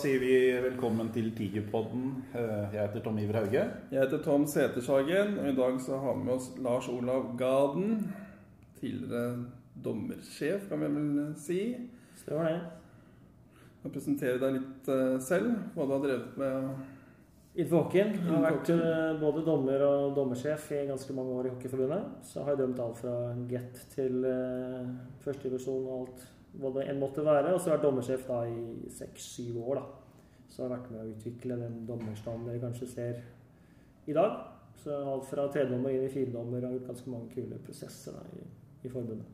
Sier vi velkommen til Tigerpodden. Eh, Jeg heter Tom Iver Hauge. Jeg heter Tom Setershagen, og i dag så har vi med oss Lars Olav Gaden. Tidligere dommersjef, kan vi vel si. Stemmer det. Kan presentere deg litt eh, selv, hva du har drevet med. Innenfor hockeyen. Jeg har vært eh, både dommer og dommersjef i ganske mange år i Hockeyforbundet. Så har jeg dømt alt fra get til førstedivisjon og alt hva det enn måtte være. Og så har jeg vært dommersjef da i seks-syv år, da. Så jeg har vært med å utvikle den dommerstanden dere kanskje ser i dag. Så alt fra tredommer inn i firedommer har gjort ganske mange kule prosesser da, i, i forbundet.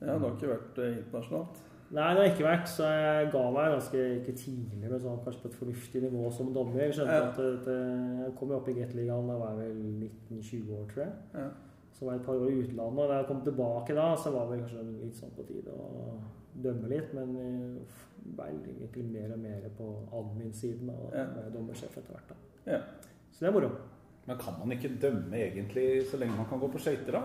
Ja, Du har ikke vært eh, internasjonalt? Nei, det har ikke vært, så jeg ga meg ganske ikke tidlig, men sånn, kanskje på et fornuftig nivå som dommer. Jeg skjønte Ja. at det, det, Jeg kom opp i Gateligaen da var jeg vel 19-20 år, tror jeg. Ja. Så var jeg et par år i utlandet, og da jeg kom tilbake da, så var det kanskje litt sånn på tide å dømme litt. Men ble egentlig mer og mer på admin-siden, av og Ja. dommersjef etter hvert. da. Ja. Så det er moro. Men kan man ikke dømme egentlig så lenge man kan gå på skøyter, da?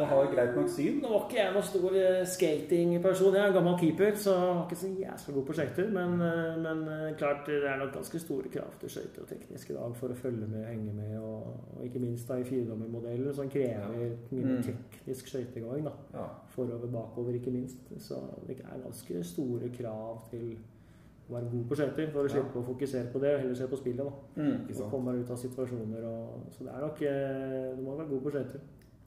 Og har greit nok syn? Nå var ikke jeg noen stor eh, skatingperson. Jeg er en gammel keeper, så jeg var ikke så jævla god på skøyter. Men, eh, men eh, klart, det er nok ganske store krav til skøyter og teknisk i dag for å følge med og henge med. Og, og ikke minst da i firedommermodellen, som krever mye Mm. teknisk skøytegang. Ja. Forover, bakover, ikke minst. Så det er ganske store krav til å være god på skøyter for å Ja. slippe å fokusere på det og heller se på spillet. da. Mm. Og komme deg ut av situasjoner. Og, så det er nok Du må være god på skøyter.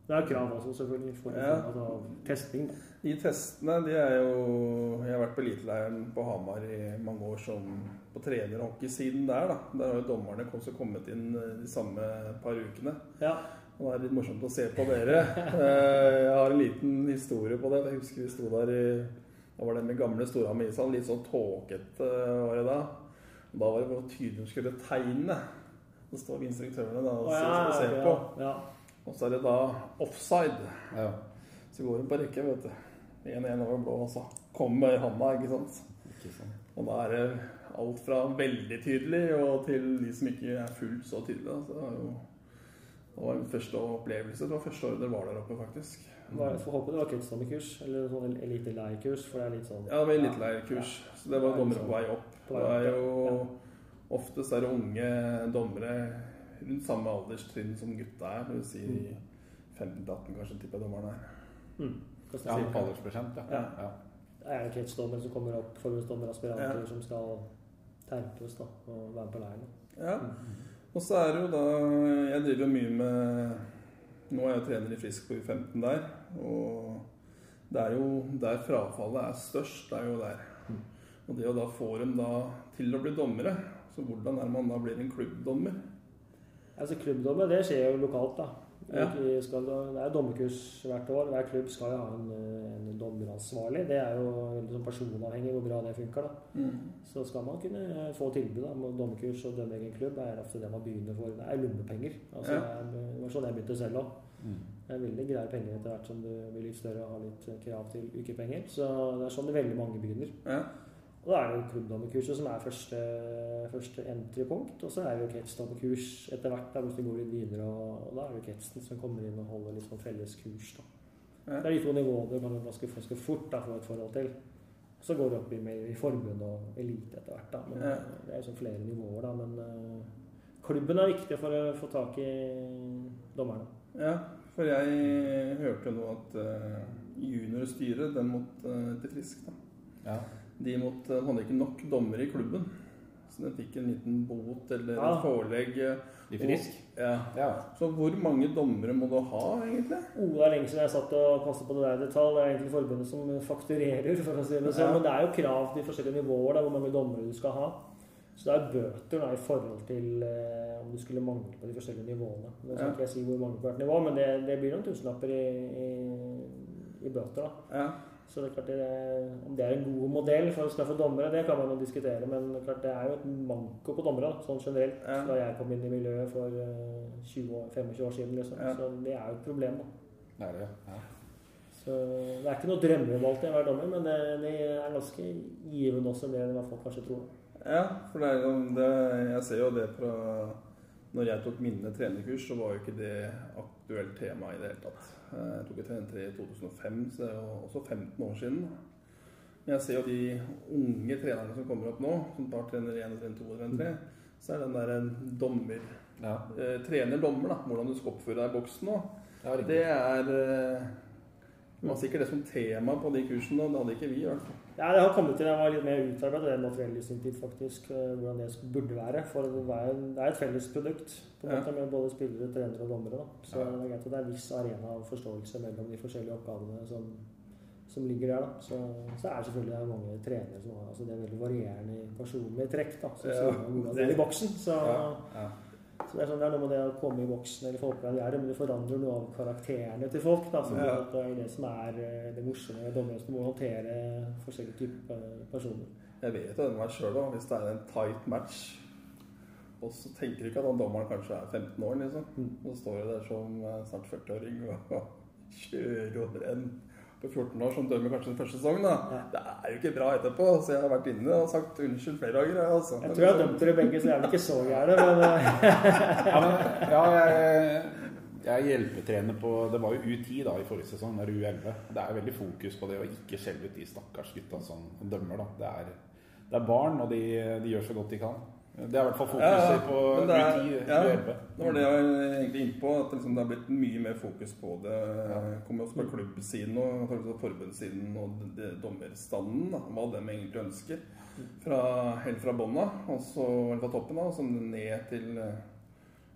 Det er krav også, selvfølgelig. For Ja. altså, testing. De testene, de er jo Jeg har vært på eliteleiren på Hamar i mange år som på trenerhockeysiden der, da. Der har jo dommerne også kommet inn eh, de samme par ukene. Ja. Og det er litt morsomt å se på dere. Eh, Jeg har en liten historie på det. Jeg husker vi sto der i Da var det med gamle Storhamar ishall. Litt sånn tåkete var det da. Da var det tydelig de skulle tegne. Så står vi instruktørene da og ja, og ser på. Ja. Og så er det da offside. Ja. Så går hun på rekke, vet du. 1-1 over blå, og så kommer med handa, ikke sant. Ikke sant. Og da er det alt fra veldig tydelig og til de som ikke er fullt så tydelige. da. Så det jo det var min første opplevelse. Det var første året dere var der oppe, faktisk. Var, jeg får håpe det var kretsdommerkurs eller sånn eliteleirkurs, for det er litt sånn Ja, det var eliteleirkurs. Så det var dommere på vei opp. Det er jo Oftest er det unge dommere rundt samme alderstrinn som gutta er. Det vil si 15-18 kanskje, tipper jeg dommeren er. Mm. Ja, si? på aldersprosent, ja. Ja. ja. Det er kretsdommer som kommer opp, forbundsdommeraspiranter Ja. som skal terpes da, og være på leiren. Ja. Og så er det jo da Jeg driver jo mye med Nå er jeg trener i Frisk på U15 der. Og det er jo der frafallet er størst. Det er jo der. Og det å da få dem da til å bli dommere Så hvordan er man da blir en klubbdommer? Altså Klubbdommer det skjer jo lokalt. da. Ja. Skal, det er dommerkurs hvert år. Hver klubb skal jo ha en, en dommeransvarlig. Det er jo sånn personavhengig hvor bra det funker. da. Mm. Så skal man kunne få tilbud om dommerkurs og dømme egen klubb, er ofte det man begynner for. Det er lommepenger. Altså, Ja. Det var sånn jeg begynte selv òg. Mm. Det er veldig greie penger etter hvert som du blir litt større og har litt krav til ukepenger. Så det er sånn det veldig mange begynner. Ja. Og da er det jo klubbdommerkurset som er første, første entry-punkt. Og så er det jo kretsdommerkurs etter hvert, da, hvis du går litt videre. Og, og da er det jo kretsen som kommer inn og holder litt sånn felles kurs. da. Ja. Det er de to nivåene man ganske, ganske fort da, får et forhold til. Så går det opp i, i forbund og elite etter hvert. da. Men Ja. Det er jo sånn flere nivåer, da. Men uh, klubben er viktig for å få tak i dommerne. ja. For jeg hørte jo nå at uh, juniorstyret, den måtte uh, til Frisk, da. ja. De måtte, hadde ikke nok dommere i klubben. Så de fikk en liten bot eller Ja. et forelegg. De I Frisk? Ja. Ja. Så hvor mange dommere må du ha, egentlig? Oh, det er lenge siden jeg satt og passet på det der detalj. Det er egentlig forbundet som fakturerer, for å si det sånn. Ja. Men det er jo krav til forskjellige nivåer da, hvor mange dommere du skal ha. Så det er bøter da, i forhold til eh, om du skulle mangle på de forskjellige nivåene. Nå skal Ja. ikke jeg si hvor mange på hvert nivå, men det, det blir noen tusenlapper i, i, i bøter. da. Ja. Så det er klart det, Om det er en god modell for å skaffe dommere, det kan man jo diskutere. Men det er klart det er jo et manko på dommere, sånn generelt. Ja. Da jeg kom inn i miljøet for eh, 20 år, 25 år siden. liksom. Ja. Så det er jo et problem. da. Det er det, ja. Så Det er ikke noe drømmejobb til å være dommer, men det, det er ganske givende også, mer enn hva folk kanskje tror. Ja, for det er jo det, Jeg ser jo det fra Når jeg tok mine trenerkurs, så var jo ikke det aktuelt tema i det hele tatt. Jeg tok et trenertre i 2005, så det er jo også 15 år siden. Men jeg ser jo de unge trenerne som kommer opp nå, som tar trener 1 og trener 2 og trener 3, så er den der en dommer Ja. eh, Trener dommer, da. Hvordan du skal oppføre deg i boksen nå. Det er eh, Man har sikkert det som tema på de kursene, og det hadde ikke vi. i hvert fall. Ja, det har kommet til jeg var litt mer utarbeidet det materiellet i sin tid, faktisk. eh, Hvordan det burde være. For det er, et felles produkt på en måte med både spillere, trenere og dommere. Da. Så det er greit at det er en viss arena av forståelse mellom de forskjellige oppgavene som, som ligger der. Da. Så, så er det selvfølgelig det er mange trenere som har altså det er veldig varierende i personlige trekk. Da, som Ja, sier noe om det i boksen. Så, Ja, ja. Så det er sånn er noe med det å komme i voksen eller er det, men det forandrer noe av karakterene til folk. Da, som Ja. Det er det som er eh, det morsomme med dommere som må håndtere forskjellige typer eh, personer. Jeg vet jo det med meg sjøl òg. Hvis det er en tight match, og så tenker du ikke at han dommeren kanskje er 15 år, liksom. Mm. Så står du der som eh, snart 40-åring og kjører over en på 14 år som dømmer kanskje den første sesongen. da. Ja. Det er jo ikke bra etterpå, så jeg har vært inne og sagt unnskyld flere ganger. jeg, Altså. Jeg tror jeg har dømt dere begge, så jeg er vel ikke så gæren. Men eh, Ja, men, ja jeg, jeg er hjelpetrener på Det var jo U10 da i forrige sesong, eller U11. Det er veldig fokus på det å ikke skjelle ut de stakkars gutta som dømmer. da. Det er, det er barn, og de, de gjør så godt de kan. Det er i hvert fall fokuset Ja, ja. på det er- U10, ja. Det var det jeg var egentlig inne på, at liksom det har blitt mye mer fokus på det. Det kommer også på klubbsiden og forbundssiden og det- dommerstanden. Da, hva de egentlig ønsker. Fra, helt fra bånda, og så- eller fra toppen av, og så ned til eh,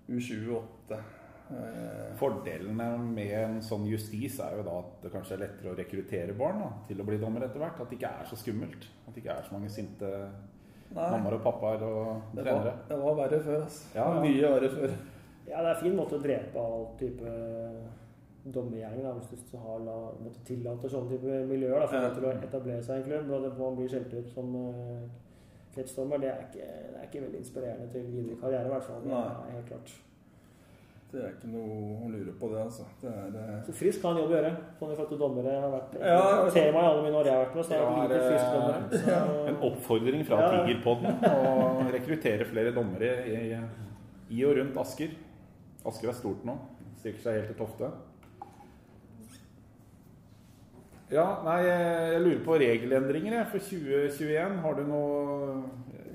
U28. Eh, Fordelene med en sånn justis er jo da at det kanskje er lettere å rekruttere barn da, til å bli dommer etter hvert. At det ikke er så skummelt. At det ikke er så mange sinte mammaer og pappaer og det trenere. var, det var verre før, altså. Ja, ja. Mye verre før. ja, det er en fin måte å drepe all type dommergjerning hvis du har la, måtte tillate sånne type miljøer da, for Ja. til å etablere seg i en klubb. Og det, man blir skjelt ut som uh, kretsdommer. Det er, ikke, det er ikke veldig inspirerende til videre karriere, i hvert fall. Det Nei. er helt klart. Det er ikke noe å lure på, det, altså. Det er eh, Så frisk har en jobb å gjøre. Sånn i forhold til dommere har vært Ja, ja. tema i alle mine år jeg har vært med. Så det er vært lite det- Så... dommere. En oppfordring fra Ja. Tigerpodden å rekruttere flere dommere i, i og rundt Asker. Asker er stort nå. Strekker seg helt til Tofte. Ja, nei, jeg lurer på regelendringer jeg, for 2021. Har du noe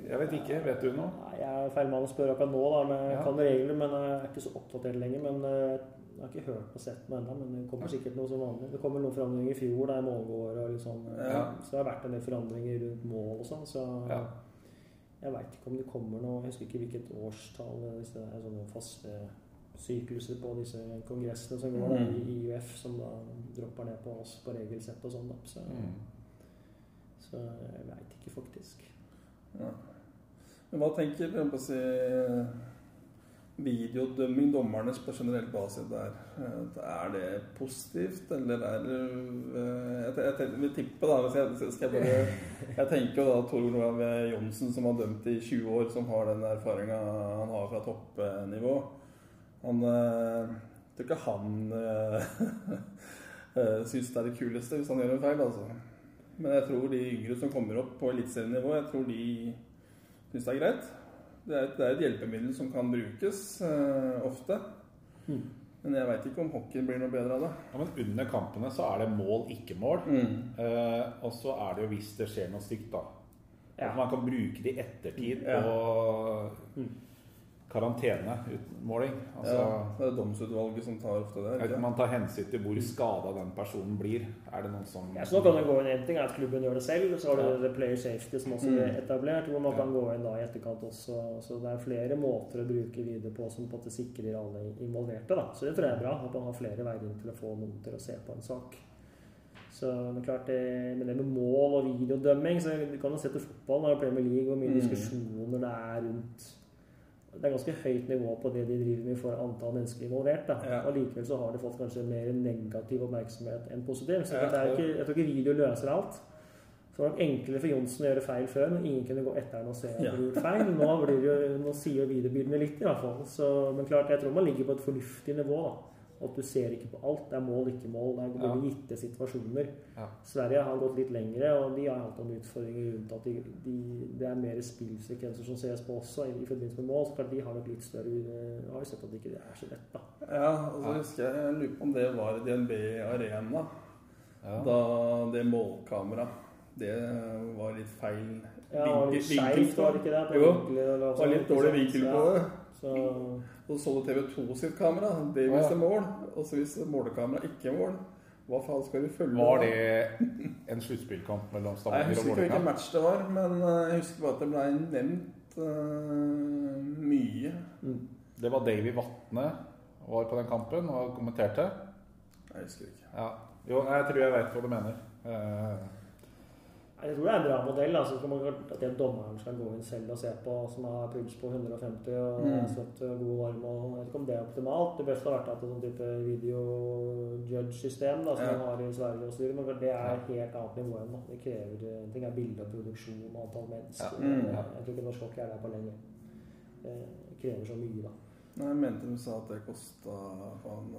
Jeg vet ikke. Vet du noe? Nei, jeg er feil mann å spørre akkurat nå, da, men jeg kan regler, men jeg er ikke så oppdatert lenger. Men eh, jeg har ikke hørt og sett noe ennå, men det kommer sikkert noe som vanlig. Det kommer noen forandringer i fjor, der målgåere og litt sånn. eh, Ja. Så det har vært en del forandringer rundt mål og sånn, så Ja. jeg veit ikke om det kommer noe Jeg husker ikke hvilket årstall hvis det er sånne faste sykluser på disse kongressene som går Mm. i IUF, som da dropper ned på oss på regelsett og sånn. Så, Mm. så jeg veit ikke, faktisk. Ja. Men hva tenker jeg på å si videodømming, dommernes på generell basis der? Eh, Er det positivt, eller er det eh, Jeg, jeg, vil tippe, da hvis jeg, skal jeg, bare, jeg tenker jo da Tor Olav Johnsen, som har dømt i 20 år, som har den erfaringa han har fra toppnivå. Han eh, Jeg tror ikke han uh, syns det er det kuleste hvis han gjør en feil, altså. Men jeg tror de yngre som kommer opp på eliteserienivå, jeg tror de syns det er greit. Det er, et, det er et hjelpemiddel som kan brukes uh, ofte. Mm. Men jeg veit ikke om hockeyen blir noe bedre av det. Ja, men under kampene så er det mål, ikke mål. Eh, og så er det jo hvis det skjer noe stygt, da. Ja. At man kan bruke det i ettertid på Mm. Karanteneutmåling. Altså, ja, det er domsutvalget som tar ofte det. ikke Man tar hensyn til hvor skada den personen blir. Er det noen som Ja, så nå kan det gå inn En ting er at klubben gjør det selv, så har du Ja. det player safety som også blir er etablert, hvor man Ja. kan gå inn da i etterkant også. Så det er flere måter å bruke video på som på en måte sikrer alle involverte. da. Så det tror jeg er bra, at man har flere veier inn til å få noen til å se på en sak. Så men klart det, Men det med mål og videodømming så Du kan jo se til fotball når det er Premier League, hvor mye Mm. diskusjoner det er rundt det er ganske høyt nivå på det de driver med for antall mennesker involvert. da. Ja. Og Likevel så har de fått kanskje mer negativ oppmerksomhet enn positiv. Så Ja, det er ikke, jeg tror ikke video løser alt. Så det var nok enklere for Johnsen å gjøre feil før, men ingen kunne gå etter ham og se at han gjort feil. Nå, blir det jo, nå sier videobildene litt, i hvert fall. Så, men klart, jeg tror man ligger på et fornuftig nivå. da. At du ser ikke på alt. Det er mål, ikke mål. Det er Ja. veldig gitte situasjoner. Ja. Sverige har gått litt lengre, og de har hatt noen utfordringer rundt at de, de, det er mer spillsekvenser som ses på også i, i forbindelse med mål. Så klart de har nok litt større eh, Har jo sett at det ikke er så lett, da. Ja, og så husker jeg, jeg lurer på om det var i DNB Arena. ja. Da det målkameraet Det var litt feil Ja, det var litt vinkel- skeivt, var det ikke det? På Jo, vinkler, eller Det altså, var litt dårlig vinkel på det. Så Og så så du TV 2 sitt kamera. Det viste ja. mål. Og så viste målekamera ikke mål. Hva faen skal vi følge? Var det en sluttspillkamp mellom Nei, Jeg Vålerenga? Jeg husker ikke hvilken match det var, men eh, jeg husker bare at det ble nevnt uh, mye. mm. Det var Davy Vatne var på den kampen og kommenterte. Jeg husker ikke. Ja. Jo, jeg tror jeg veit hva du mener. Eh, Jeg tror det er en bra modell. Altså, skal man, at det dommeren skal gå inn selv og se på, som har puls på 150 og Mm. søtt og god varm. Og jeg vet ikke om det er optimalt. Det beste har vært at det er sånn type video judge-system da, som Ja. man har i Sverige osv. Men det er helt annet nivå enn. Det krever en ting er bilde og produksjon og antall mennesker. Ja. Mm. Jeg tror ikke norsk hockey er der på lenge. Det krever så mye, da. Nei, Jeg mente de sa at det kosta faen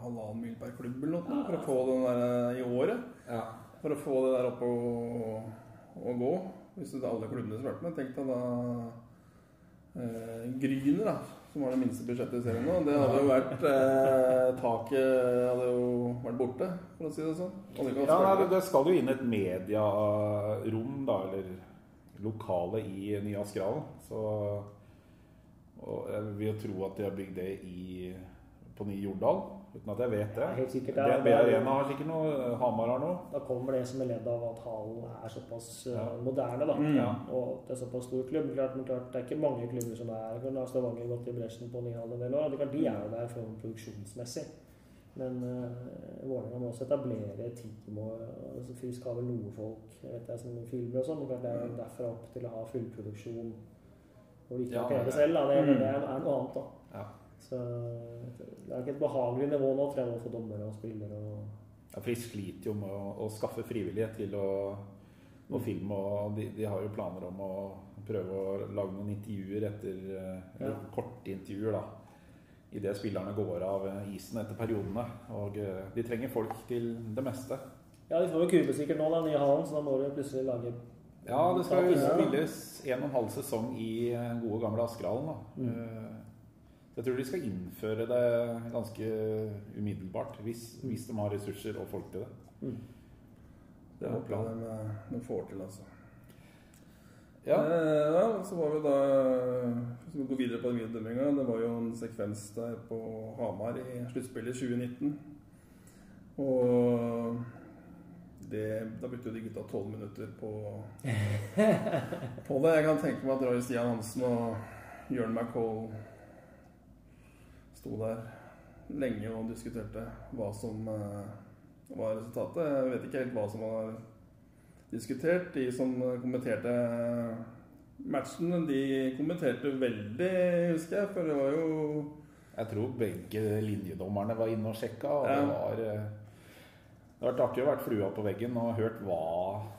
halvannen mil per klubb eller noe for å få den der i året. ja. For å få det der opp og, og gå. Hvis det er alle klubbene som vært med. Tenk deg da eh, Gryner, da, som har det minste budsjettet i serien nå. Det hadde jo vært eh, Taket hadde jo vært borte, for å si det sånn. Det Ja, nei, det- det skal jo inn et mediarom, da, eller lokale i Nye Askerhallen. Så Og jeg vil jo tro at de har bygd det i, på Nye Jordal, uten at jeg vet det. Ja, helt sikkert. Det er- DNB Arena har sikkert noe, Hamar har noe. Da kommer det som en ledd av at hallen er såpass eh, Ja. moderne, da. Mm. Ja. Og det er såpass stor klubb. Klart, men klart, det er ikke mange klubber som er har Stavanger gått i bresjen på Nyhall en del år. Er De er jo der for produksjonsmessig. Men uh, Vålerenga må også etablere team. og altså, Frisk har vel noe folk vet jeg, som filmer og sånn. men Det er jo derfra opp til å ha fullproduksjon hvor de ikke Ja, det selv. Da. Det, Mm. det er, er noe annet, da. Ja. Så det er ikke et behagelig nivå nå, nå for dommere og spillere. og Ja, Frisk sliter jo med å, å skaffe frivillige til å, å filme, og de, de har jo planer om å prøve å lage noen intervjuer etter eh, eller Ja. korte intervjuer, da. Idet spillerne går av eh, isen etter periodene. Og eh, de trenger folk til det meste. Ja, de får jo kubesikker nå, da, nye hallen, så da må de plutselig lage Ja, det skal jo spilles en og en halv sesong i eh, gode gamle Askerhallen. da. Mm. Eh, jeg tror de skal innføre det ganske umiddelbart, hvis, hvis de har ressurser og folk til det. Mm. Det er håper jeg de, eh, de får til, altså. Ja, Eh, ja, så var vi da Hvis vi går videre på den videodømminga Det var jo en sekvens der på Hamar i sluttspillet i 2019. Og det, da brukte jo de gutta tolv minutter på, på det. Jeg kan tenke meg at Roy Stian Hansen og Jørn McCall sto der lenge og diskuterte hva som eh, var resultatet. Jeg vet ikke helt hva som var diskutert. De som kommenterte matchen, de kommenterte veldig, husker jeg. For det var jo jeg tror begge linjedommerne var inne og sjekka. Og Ja. det var eh, det har vært artig å vært flua på veggen og hørt hva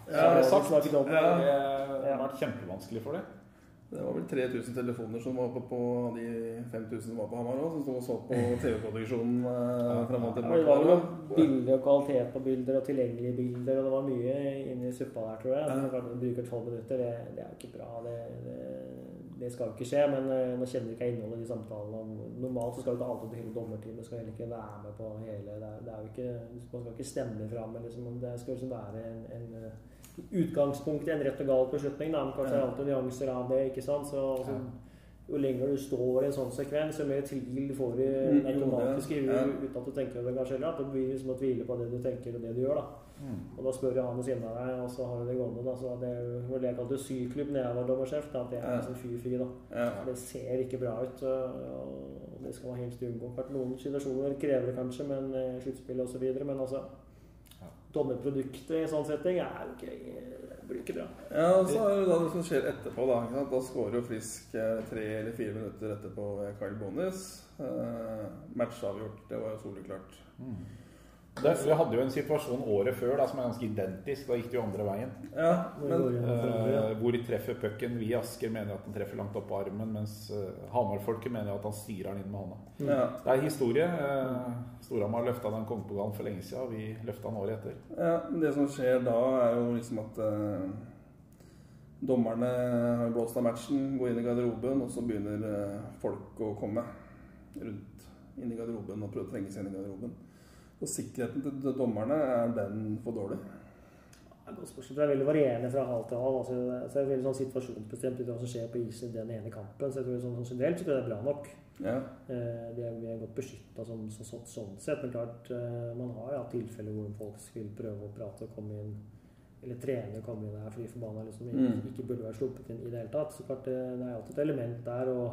som Ja, ble sagt. det. Det har vært kjempevanskelig for dem. Det var vel 3000 telefoner som var oppe på de 5000 som var på Hamar òg, som sto og så på TV-produksjonen eh, fram og Ja, det var jo bilder og kvalitet på bilder og tilgjengelige bilder, og det var mye inni suppa der, tror jeg. Ja. bruker klart, tolv minutter, det, det er jo ikke bra. Det, det, det skal jo ikke skje. Men eh, nå kjenner ikke jeg innholdet i de samtalene. og Normalt så skal jo ikke alltid hele dommerteamet skal heller ikke være med på hele det er, det er ikke, Man skal ikke stemme fram. Liksom, det skal liksom være en, en eh, utgangspunkt i en rett og gal beslutning. Da. Men kanskje det er alltid nyanser av det. ikke sant? Så, altså, Jo lenger du står i en sånn sekvens, jo mer tvil får du Mm, automatisk uten at du tenker over det kanskje. Eller at du blir liksom å tvile på det du tenker og det du gjør. da. Mm. Og da spør jeg han ved siden av deg, og så har du det gående. da, så Det er jo det jeg kalte syklubb da jeg var dommersjef. da, At det er liksom fy-fy. da. Ja. Det ser ikke bra ut. og Det skal man helst unngå. Noen situasjoner krever det kanskje, men eh, sluttspill osv. Men altså Ja. Dommerproduktet i en sånn setting er jo ikke, blir ikke bra. Ja, og så er det da det som skjer etterpå. Da? Da skårer jo Frisk eh, tre eller fire minutter etterpå ved Kyle Bonis. Eh, matchavgjort. Det var jo soleklart. Mm. Det, vi hadde jo en situasjon året før da, som er ganske identisk. Da gikk det jo andre veien. Ja, Hvor men går hvor de treffer pucken. Vi i Asker mener at den treffer langt opp på armen, mens eh, Hamar-folket mener at han styrer den inn med hånda. ja, Det er historie. Eh, Storhamar løfta den kongepokalen for lenge siden, og vi løfta den året etter. ja, det som skjer da, er jo liksom at eh, dommerne har blåst av matchen, går inn i garderoben, og så begynner eh, folk å komme rundt inn i garderoben og prøve å trenge seg inn i garderoben. Og sikkerheten til dommerne, er den for dårlig? Spørs. Det er veldig varierende fra hal til hal. Altså, det er- det er veldig sånn situasjonsbestemt ut hva som skjer på isen i den ene kampen. Så jeg tror sånn, sånn generelt så tror jeg det er bra nok. Ja. Eh, Vi er, de er godt beskytta sånn, sånn, så, sånn sett. Men klart, eh, man har hatt ja, tilfeller hvor folk vil prøve å prate og komme inn Eller trene og komme inn her fordi forbanna liksom Mm. ikke burde være sluppet inn i det hele tatt. Så klart, det, det er alltid et element der. Og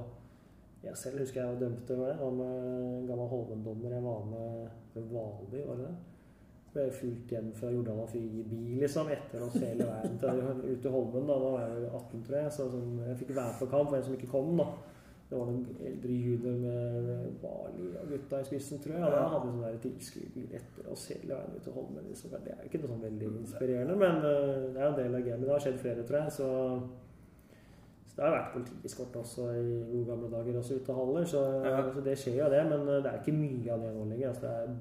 jeg selv husker jeg dømte det var med en gammel Holmen-dommer. Jeg var med ved Valby, var det det? Fulgt hjem fra Jordal i bil liksom, etter oss hele veien til, ut til Holmen. Da, da var jeg jo 18, tror jeg. Så sånn, jeg fikk være på kamp for en som ikke kom. da. Det var noen eldre junior med Bali og gutta i spissen, tror jeg. Og da hadde vi sånn tilskuerbil etter oss hele veien ut til Holmen. Liksom. Det er jo ikke noe sånn veldig inspirerende, men eh, det er jo en del av gamet. Det har skjedd flere, tror jeg. Så, det har vært politiskort også i gode gamle dager, også ute av haller. Så, Ja. så det skjer jo det, men eh, det er ikke mye av det nå lenger. Altså, det er,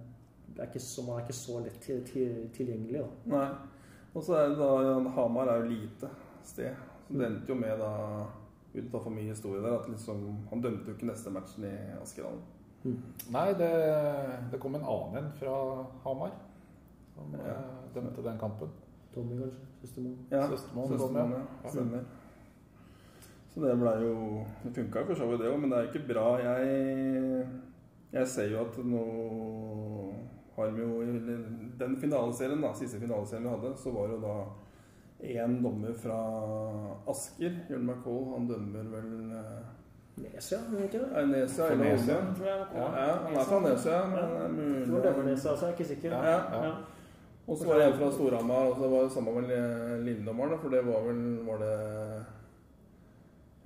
er ikke så, man er ikke så lett til, til, tilgjengelig. Da. Nei. Og så er det da Hamar er jo lite sted. Så det endte jo med da uten å ta for mye historie der, at liksom, han dømte jo ikke neste matchen i Askerhallen. Nei, det, det kom en annen en fra Hamar som Ja. eh, dømte den kampen. Tommy, kanskje? Søstermoen. Ja, Søstermoen, Søstermoen, ja. ja. Stemmer. Så det ble jo Det funka jo for så vidt, det òg, men det er ikke bra. Jeg, jeg ser jo at nå har vi jo i den finaleserien, da, siste finaleserien vi hadde, så var det jo da én dommer fra Asker, Jørn McCall, han dømmer vel eh, Nesia, gjør ikke det? Nesia eller Nesia. Tror jeg han. Ja, han er fra Nesia, men det er Det var mulig Dømmerneset, altså. Jeg er ikke sikker. Ja, ja. Og så var det en fra Storhamar, og så var det samme med Lindommeren, for det var vel var det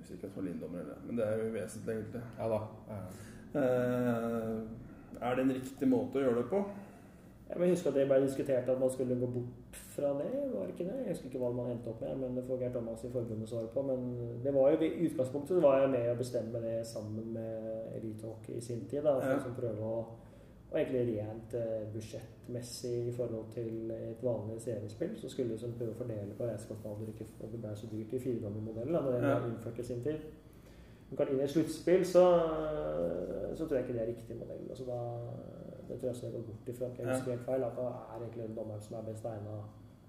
Jeg husker ikke hvem det var eller men det er jo vesentlig, egentlig. Ja da. Ja. Eh, er det en riktig måte å gjøre det på? Jeg husker huske at det ble diskutert at man skulle gå bort fra det. var det ikke det? Jeg husker ikke hva man endte opp med, men det får Geir Thomas i forbundet svare på. Men det var jo i utgangspunktet var jeg med å bestemme det sammen med elitehockey i sin tid. da, For Ja. å prøve å og egentlig rent eh, budsjettmessig i forhold til et vanlig seriespill, så skulle vi liksom prøve å fordele på reisekostnader, ikke for det ble så dyrt i firedommermodellen da det ble innført i sin tid. Men kan inn i et sluttspill så, så tror jeg ikke det er riktig modell. Altså da, det tror jeg også jeg går bort ifra. Jeg husker helt feil at det er egentlig den dommeren som er best egna.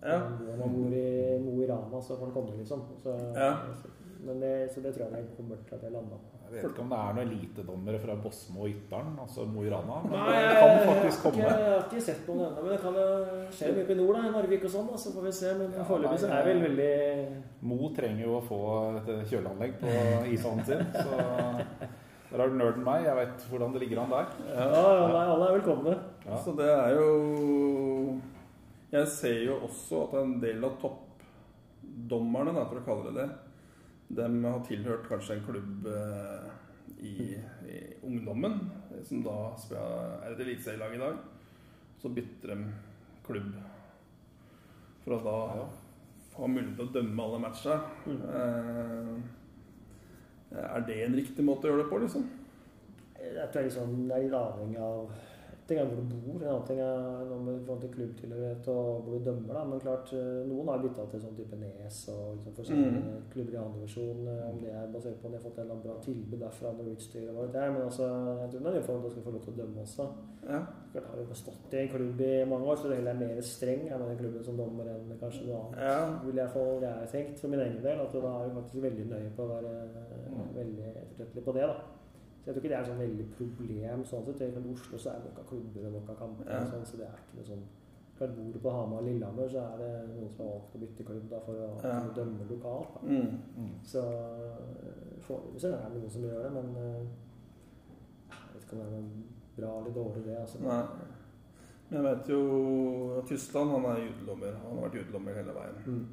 Ja. Når man bor i Mo i Rana, så får han komme, liksom. Så, Ja. men det, så det tror jeg jeg kommer til at jeg landa på. Jeg vet ikke om det er noen elitedommere fra Bosmo og Ytteren, altså Mo i Rana. Men Nei, det kan faktisk jeg, jeg, jeg har ikke sett noen ennå, men det kan jo skje mye oppe i nord, da, i Narvik og sånn. da, Så får vi se. Men Ja, foreløpig så er vel veldig Mo trenger jo å få et kjøleanlegg på ishallen sin. Så der har du nerden meg. Jeg vet hvordan det ligger an der. Ja, ja, nei, alle er velkomne. Ja. Så det er jo Jeg ser jo også at en del av toppdommerne, da, for å kalle det det, de har tilhørt kanskje en klubb eh, i, i ungdommen, som da er et eliteserielag i dag. Så bytter de klubb for å da Ja. ha mulighet til å dømme alle matcher. Mm. Eh, er det en riktig måte å gjøre det på, liksom? Jeg tror liksom, det er litt avhengig av ting er hvor du bor, en annen ting er noe med forhold til klubbtilhørighet og hvor du dømmer. da, Men klart, eh, noen har bytta til sånn type Nes og liksom for Mm. klubber i andre divisjon. eh, Om det er basert på om de har fått en eller annen bra tilbud derfra når utstyret var der. Men altså, jeg tror det er du skal få lov til å dømme også. Ja. Klart har jo stått i en klubb i mange år, så det heller er mer streng er med den klubben som dommer enn kanskje noe annet. ja. Vil jeg få det jeg tenkt for min egen del, at da er du faktisk veldig nøye på å være mm. veldig ettertrekkelig på det. da. Så jeg tror ikke det er sånn veldig problem. sånn sett. I Oslo så er det nok av klubber og nok av kamper, Ja. sånn, så det er ikke noe sånn Klart Bor du på Hamar og Lillehammer, så er det noen som har valgt å bytte klubb da, for å Ja. kunne dømme lokalt. Mm. Mm. Så eh, foreløpig så er det noen som gjør det, men eh, jeg vet ikke om det er noe bra eller dårlig, det. altså. Nei. Men jeg vet jo Tyskland han er judedommer. Han har vært judelommer hele veien. Mm.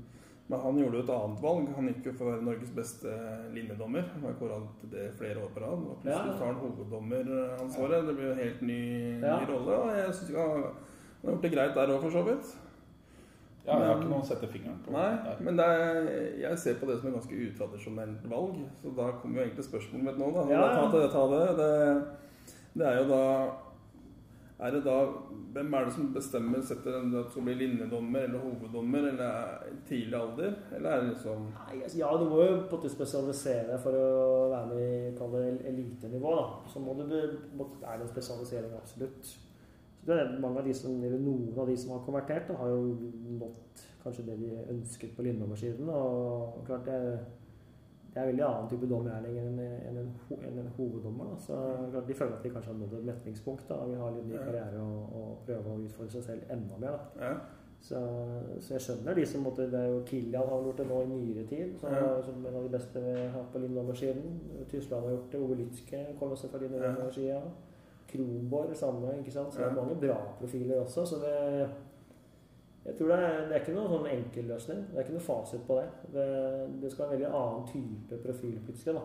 Men han gjorde jo et annet valg. Han gikk jo for å være Norges beste linjedommer. Han har kåret til det flere år på rad. Og plutselig tar han hoveddommeransvaret. Det blir jo en helt ny, Ja. ny rolle. Og jeg syns han han har gjort det greit der òg, for så vidt. Ja, jeg har ikke noe å sette fingeren på. Nei, der. men det er, jeg ser på det som et ganske utradisjonelt valg. Så da kommer jo egentlig spørsmålet mitt nå, da. Ja, ja. Ta det, ta det. det. Det er jo da er det da, Hvem er det som bestemmer setter den at skal bli linjedommer eller hoveddommer eller er tidlig alder? Eller er det liksom Nei, altså, ja, du må jo på en måte spesialisere deg for å være med i kall det elitenivå. da. Så må du, må, er det en spesialisering, absolutt. Så det er mange av de som, eller Noen av de som har konvertert, da, har jo nådd kanskje det de ønsket på Lillehammer-siden. Og klart det, det er veldig annen type dommergjerning enn en, en, en, en hoveddommer. Da. Så de føler at de kanskje har nådd et metningspunkt vi har ha litt ny karriere og, og, prøve å utfordre seg selv enda mer. Da. Ja. Så, så, jeg skjønner de som måtte Det er jo Kilian har gjort det nå i nyere tid. Som, Ja. som en av de beste vi har på Lillehammer-siden. Tyskland har gjort det. Ove Lytke kommer også fra Ja. Lillehammer-sida. Kronborg samme. ikke sant? Så det er mange bra profiler også. Så det jeg tror det er, det er ikke noen sånn enkel løsning. Det er ikke noe fasit på det. Det, det skal være en veldig annen type profil plutselig. da.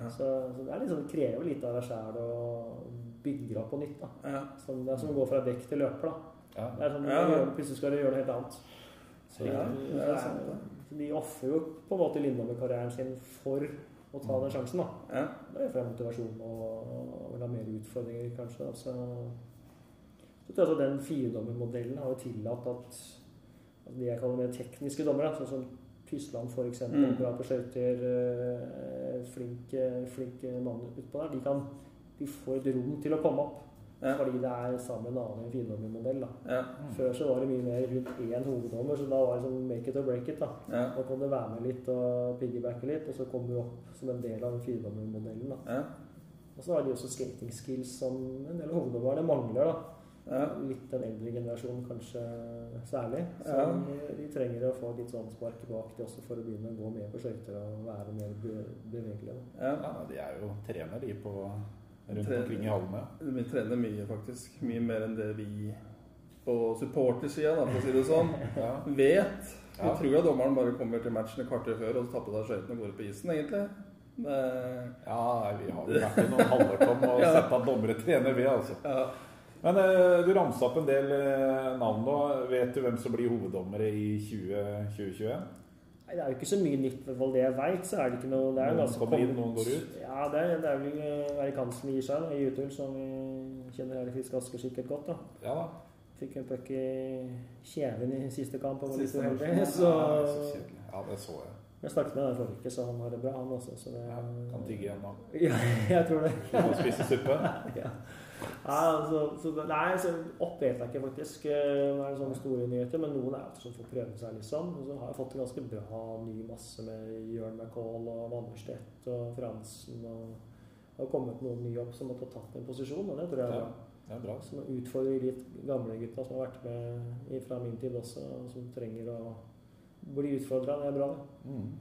Ja. Så, så det er liksom, det krever litt av deg sjæl å bygge opp på nytt. da. Ja. Sånn, det er som å gå fra dekk til løper. da. Ja. Det er sånn, Ja. ja. Plutselig skal du gjøre noe helt annet. Så, Ja, så det er sant, så de ofrer jo på en måte Lillehammer-karrieren sin for å ta den sjansen. da. Ja. Det er fra motivasjon og, og vil ha mer utfordringer, kanskje. da. Så, så tror jeg at den firedommermodellen har jo tillatt at, at de jeg kaller mer tekniske dommere, sånn som Tysland f.eks., Mm. mm. bra på skøyter, flink, eh, flink mann utpå der, de, kan, de får et rom til å komme opp. Ja. Fordi det er sammen med en annen firedommermodell. Ja. Før så var det mye mer rundt én hoveddommer, så da var det sånn make it or break it. da. Ja. Da kan du være med litt og piggybacke litt, og så kommer du opp som en del av den firedommermodellen. Ja. Og så har de også skating skills som en del av hoveddommerne mangler. da. Ja. Litt den eldre generasjonen kanskje særlig. Så Ja. de, trenger å få litt sånn spark bak de også for å begynne å gå mer på skøyter og være mer be bevegelige. ja. Ja, de er jo trener, de, på, rundt Trener. omkring i hallene. Vi trener mye, faktisk. Mye mer enn det vi på supportersida, da, for å si det sånn, Ja. vet. Vi Ja. tror at dommeren bare kommer til matchen et kvarter før og på seg skøytene og går på isen, egentlig. Det, ja, vi har jo vært i noen halvårtom og Ja. sett at dommere trener, vi, altså. ja. Men eh, du ramsa opp en del eh, navn nå. Vet du hvem som blir hoveddommere i 20, 2021? Nei, Det er jo ikke så mye nytt, fall det jeg veit. Så er det ikke noe det er Noen altså, kommer inn, noen går ut? Ja, det er, det er vel eh, Erik Hansen gir seg da, i Utul, som vi kjenner Erik Fiske Asker sikkert godt. da. Ja da. Fikk en puck i kjeven i siste kamp og var litt uheldig. Så Ja, det så jeg. jeg snakket med den forrige uke, så han har det bra, han også. Så det, Ja, kan tygge igjen nå. Ja, jeg tror det. Slutt å spise suppe. ja. Ja, altså, så, nei, så opp vet jeg ikke faktisk. eh, Nå er sånne store nyheter, men noen er jo som får prøve seg, liksom. Og så har jeg fått en ganske bra ny masse med Jørn McCall og Vannerstedt og Fransen. og det har kommet noen nye opp som har tatt en posisjon, og det tror jeg Ja. Det er bra. Som utfordrer de litt gamle gutta som har vært med fra min tid også, og som trenger å bli utfordra. Det er bra, det. Mm.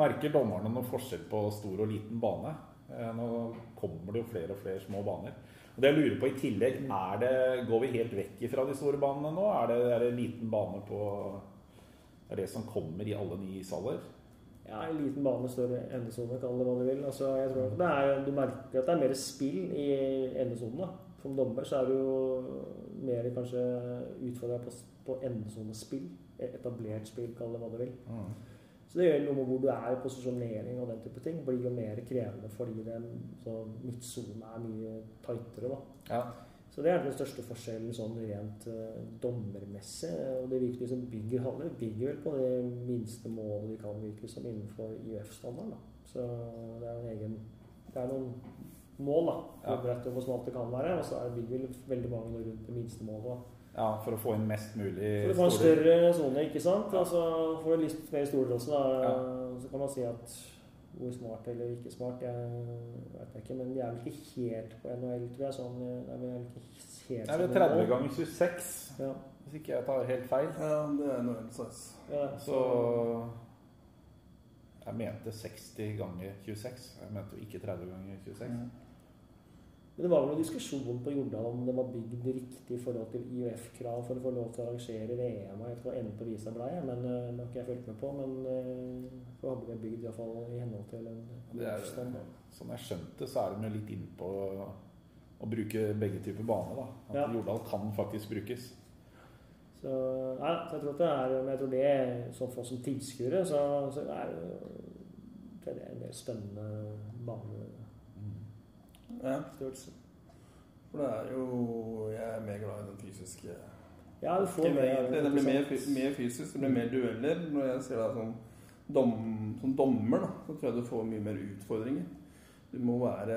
Merker dommerne noen forskjell på stor og liten bane? Eh, Nå kommer det jo flere og flere små baner. Og det jeg lurer på i tillegg, er det, Går vi helt vekk fra de store banene nå? Er det, er det liten bane på Er det som kommer i alle nye ishaller? Ja, en liten bane, større endesone, kall det hva du vil. Altså, jeg tror det er, Du merker at det er mer spill i endesonen. for Som dommer så er du jo mer kanskje utfordra på, på endesonespill. Etablert spill, kall det hva du vil. Mm. Så det gjør noe med hvor du er i posisjonering og den type ting. blir jo mer krevende fordi den så midtsone er mye tightere. da. Ja. Så det er den største forskjellen sånn rent uh, dommermessig. Og det virker som bygger haller bygger vel på det minste målet de kan virke som innenfor IUF-standarden. da. Så det er en egen Det er noen mål, da. Hvor bredt og hvor smalt det kan være. Og så er det bygger vel veldig mange rundt det minste målet. da. Ja, for å få inn mest mulig For å få en større sone, ikke sant. Altså får du litt mer stoler også, da. Ja. Så kan man si at hvor smart eller ikke smart, jeg vet ikke. Men de er vel ikke helt på NHL, tror jeg. Sånn, er vel ikke helt det er 30 ganger 26, Ja. hvis ikke jeg tar helt feil? ja, det er noe size. Ja, Så Jeg mente 60 ganger 26. Jeg mente jo ikke 30 ganger 26. Mm. Men det var vel noen diskusjon på Jordal om det var bygd riktig i forhold til IUF-krav for å få lov til å arrangere VM. Jeg tror enden på visa ble, men eh, det har ikke jeg fulgt med på. Men uh, så hadde vi bygd iallfall i henhold til en Det Sånn jeg skjønte, så er de litt inne på å bruke begge typer bane. da. At Ja. Jordal kan faktisk brukes. Så, nei, så jeg tror det er Men jeg tror det, sånn for oss som tilskuere, så, så er det det er en mer spennende banestørrelse. For det er jo Jeg er mer glad i den fysiske Ja, du får mer egentlig, Det blir mer, mer fysisk, det blir mer dueller. Når jeg ser deg som, dom, som dommer, da, så tror jeg du får mye mer utfordringer. Du må være,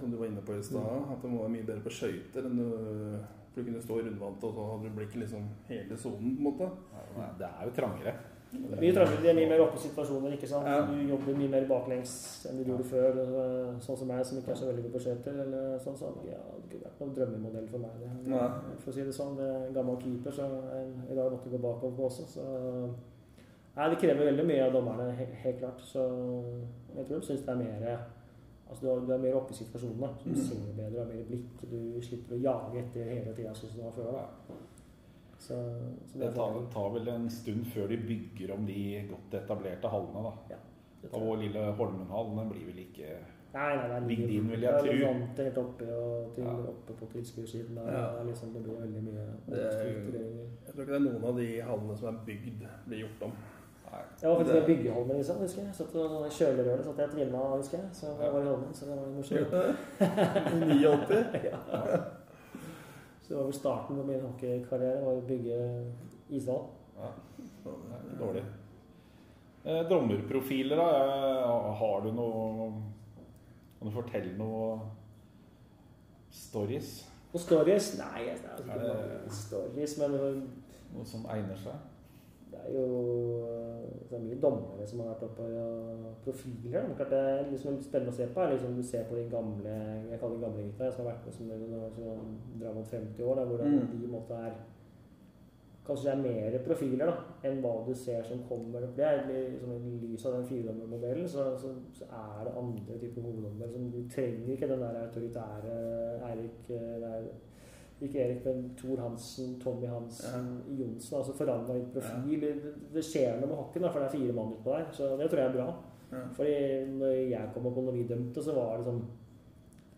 som du var inne på i stad, Mm. at du må være mye bedre på skøyter enn du For du kunne stå i rundvante, og så hadde du blikket liksom hele sonen, på en måte. Ja, Det er jo trangere. Mye trangere, de er mye mer oppe i situasjoner, ikke sant. Ja. Du jobber mye mer baklengs enn du gjorde før. Sånn som meg, som ikke er så veldig god på skøyter, eller sånn, så ja, det kunne vært noen drømmemodell for meg. Det. Ja. For å si det sånn, det er en gammel keeper, så jeg i dag måtte gå bakover på også, så Nei, det krever veldig mye av dommerne, he- helt klart. Så jeg tror de syns det er mer Altså, du er, du er mer oppe i situasjonene. Så du Mm. ser bedre, har mer blikk. Du slipper å jage etter hele tida, sånn som du var før. Da. Så, så Det tar, tar vel en stund før de bygger om de godt etablerte hallene. da. Ja, Da vår lille Holmenhallen blir vel ikke Nei, nei, nei, er inn, vil jeg det er tro. Vant helt oppe, og til, Ja. oppe på tilskuersiden. Ja. det, liksom, det blir veldig mye Det Jeg tror ikke det er noen av de hallene som er bygd, blir gjort om. Nei. Jeg var faktisk i Byggeholmen, liksom, husker jeg. Satt og kjølerøret satt jeg og trimma, husker jeg. Så jeg var i Holmen, så det var morsomt. 89. ja. Det var vel starten på min hockeykarriere, var å bygge ishall. Ja. Nei, ikke dårlig. Eh, dommerprofiler, da. Eh, Har du noe Kan du fortelle noe stories? Noen stories? Nei, det er jo Er ikke noe stories, men Noe som egner seg? Det er jo det er mye dommere som har vært oppe og profiler. Men klart det er liksom spennende å se på. er liksom Du ser på de gamle jeg kaller de gamle gutta som har vært med som, som drar mot 50 år, da, hvor Mm. de måte er Kanskje det er mer profiler da, enn hva du ser som kommer. Det er liksom I lys av den firedommermodellen så, så, så er det andre typer hoveddommer. som Du trenger ikke den der autoritære Erik eh, det er, Ikke Erik, men Thor Hansen, Tommy Hansen, Johnsen. altså Forandra litt profil. Det, det skjer noe med hockeyen, for det er fire mann utpå der. Så det tror jeg er bra. Ja. Fordi når jeg kom opp og når vi dømte, så var det sånn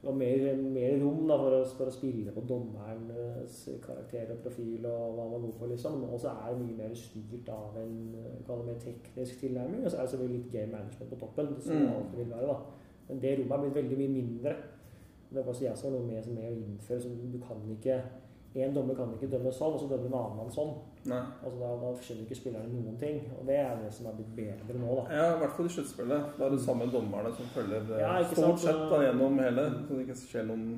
det var mer, mer rom da, for, å, for å spille på dommerens karakter og profil og hva man god for. liksom. Og så er det mye mer styrt av en det mer teknisk tilnærming. Og så er det selvfølgelig litt game management på toppen. som det Mm. alltid vil være da. Men det rommet er blitt veldig mye mindre. Det var også jeg som var noe med, med å innføre. Så du kan ikke En dommer kan ikke dømme sånn, og så dømmer en annen mann sånn. Nei. Altså Da, da skjønner ikke spillerne noen ting. Og det er det som er blitt bedre nå, da. Ja, i hvert fall i sluttspillet. Da er det samme dommerne som følger eh, Ja, stort sett da, gjennom hele, så det ikke skjer noen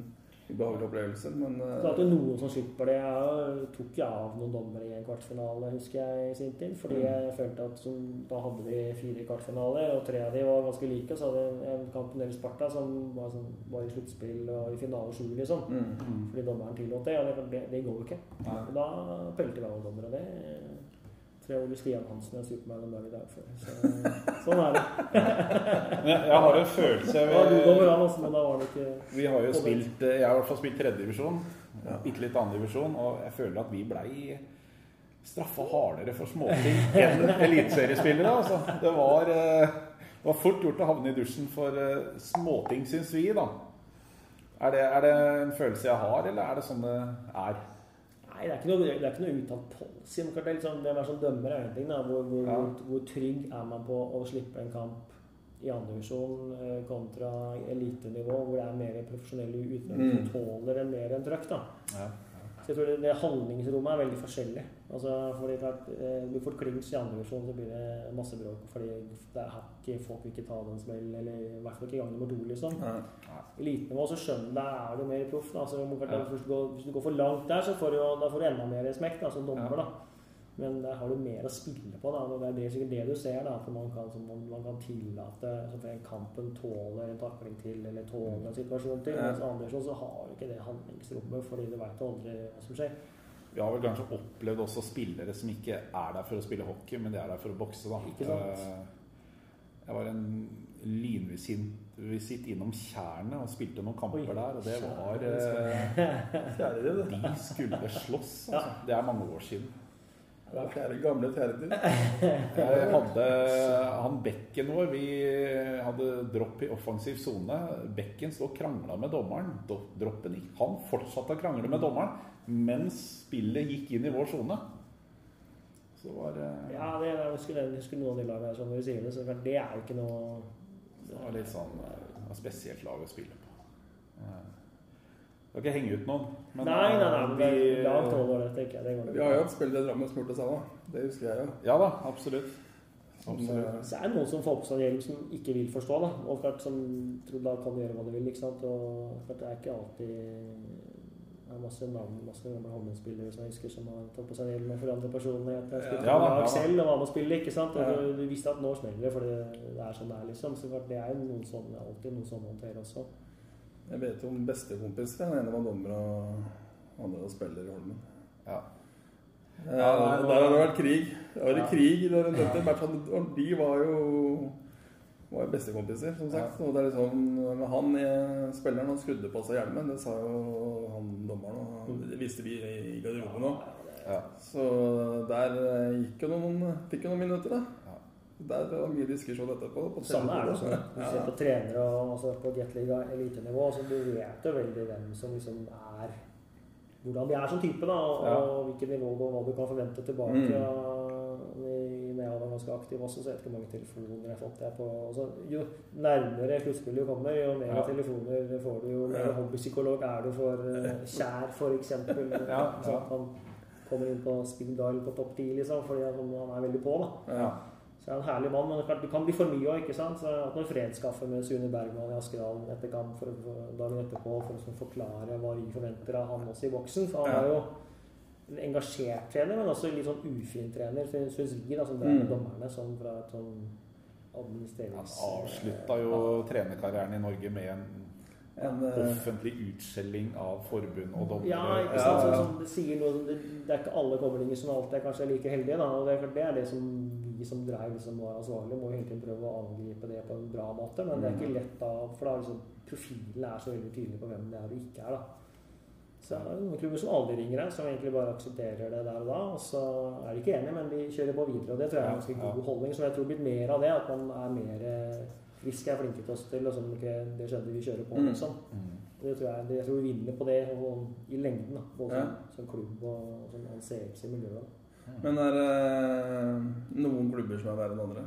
ubehagelige opplevelse, Men eh, Så er det noen som slipper det. Jeg tok jo av noen dommere i en kvartfinale, husker jeg, i sin tid. Fordi Mm. jeg følte at som, da hadde vi fire kvartfinaler, og tre av de var ganske like. Så hadde vi en kamp med Sparta som var, sånn, var i sluttspill og i finale sju, liksom. mm. Fordi dommeren tillot det, og det, det, det går jo ikke. Ja. Da pelte vi av dommere, og det tror jeg Ole Stian Hansen er supermann en dag i dag for. Så, sånn er det. Jeg, jeg har en følelse var god dommer, også, men da var det ikke Vi har jo spilt eh, Jeg har i hvert fall spilt tredjedivisjon. Ja. Bitte litt andredivisjon. Og jeg føler at vi blei straffa hardere for småting enn eliteseriespillere. Altså. Det, var, eh, det var fort gjort å havne i dusjen for eh, småting, syns vi, da. Er det, er det en følelse jeg har, eller er det sånn det er? Nei, det er ikke noe, det er ikke noe uttalt policy. Men klart det er litt sånn, det som dømmer, er en ting. Da. Hvor, hvor, Ja. hvor, hvor trygg er man på å slippe en kamp i andredivisjon eh, kontra elitenivå, hvor det er mer profesjonelle utøvere som Mm. tåler en mer enn trøkk. da. Ja. Så jeg tror det, det handlingsrommet er veldig forskjellig. Altså, fordi klart, eh, Du får klins i andre divisjon, så blir det masse bråk. Fordi det er hakk, folk vil ikke ta den smell, eller i hvert fall ikke gang nummer to, liksom. Ja. elitenivå, så skjønner du, er du mer proff. Altså, hvis, du går, for langt der, så får du, da får du enda mer smekk da, som dommer. Da. Men der har du mer å spille på. da, og Det er sikkert det du ser. da, At man kan, man, man kan tillate så for en kampen tåler en takling til, eller tåler en situasjon til. Mens andre så har du ikke det handlingsrommet, fordi du veit aldri hva som skjer. Vi har vel kanskje opplevd også spillere som ikke er der for å spille hockey, men de er der for å bokse. da. Ikke sant? Eh, Jeg var en lynvisitt innom Tjernet og spilte noen kamper Oi, der, og det var eh. De skulle slåss, altså. Det er mange år siden. Er fjerde, gamle. Jeg hadde han bekken vår Vi hadde dropp i offensiv sone. Bekken sto og krangla med dommeren. Droppen gikk. Han fortsatte å krangle med dommeren mens spillet gikk inn i vår sone. Så var eh, Ja, det, jeg husker, jeg husker noen av de lagene som når du sier det, så det er jo ikke noe Det var litt sånn eh, spesielt lag å spille på. Skal ikke henge ut noen. men, Nei, nei, nei, eh, men vi, det er langt over det, tenker jeg. Det går Vi har jo hatt spill i Drammen som har gjort det samme. Det husker jeg jo. Ja da, absolutt. Absolutt. Så er det noen som får på seg en hjelm som ikke vil forstå, da. Og klart som tror da kan gjøre hva de vil. ikke sant? Og klart det er ikke alltid Det er masse navn, masse gamle håndballspillere som jeg husker som har tatt på seg hjelm og forandret personlighet. Jeg spilte Ja, da, ja, lag da. selv og var med å spille, ikke sant. Og Ja. du, du visste at nå smeller det, for det, er sånn det er, liksom. Så klart, det er jo noen sånne, alltid noen som håndterer også. Jeg vet om bestekompiser. Den ene var dommer og andre var spiller i Holmen. Ja. Ja, Ja, nei, der har det vært krig. Det var Ja. krig der og de var jo var bestekompiser, som sagt. Og det er liksom, han eh, spilleren han skrudde på seg hjelmen, det sa jo han dommeren. Og det visste vi i garderoben òg. Ja. Så der eh, gikk jo noen, fikk jo noen minutter, da. Der var mye diskusjon etterpå. på Samme er det også. Hvis du ser på trenere og altså på jetliga elitenivå, så du vet jo veldig hvem som liksom er Hvordan de er som type, da, og, Ja. og hvilket nivå og hva du kan forvente tilbake. Mm. I- jeg var ganske aktiv også, så vet ikke hvor mange telefoner jeg har fått. Jeg på, altså, jo nærmere sluttspillet du kommer, jo mer Ja. telefoner får du. Jo mer hobbypsykolog er du for uh, Kjær, f.eks. Ja, ja. Han kommer inn på speed dial på topp 10, liksom, fordi han han er veldig på. da. Ja. Så er han en herlig mann, men det kan- det kan bli for mye òg, ikke sant. Så jeg har hatt noen fredskaffe med Sune Bergman i Askedalen etter kamp for, dagen etterpå for å liksom forklare hva vi forventer av han også i boksen. For han Ja. er jo en engasjert trener, men også litt sånn ufin trener, syns vi, da, som det er med Mm. dommerne, sånn fra et sånn Han avslutta jo trenerkarrieren i Norge med en En, eh, offentlig utskjelling av forbund og dommere. Ja, ikke sant. ja. Sånn, som det sier noe det, det er ikke alle koblinger som alltid er kanskje like heldige. Da. og Det det er det som vi som drev liksom var ansvarlige, må hele tiden prøve å angripe det på en bra måte. Men det er ikke lett da, for da liksom, profilen er så veldig tydelig på hvem det er og ikke er. da. Så det er noen klubber som aldri ringer deg, som egentlig bare aksepterer det der og da. Og så er de ikke enige, men de kjører på videre. Og det tror jeg er en ganske god holdning. Som jeg tror blir mer av det, at man er mer eh, frisk, er flinke til oss til, og sånn, ok, det skjedde, vi kjører på, Mm. liksom. Mm. Det tror jeg, det, jeg tror vi vinner på det og, i lengden, da, både Ja. som, som klubb og som anseelse i miljøet. Men er det noen klubber som er verre enn andre?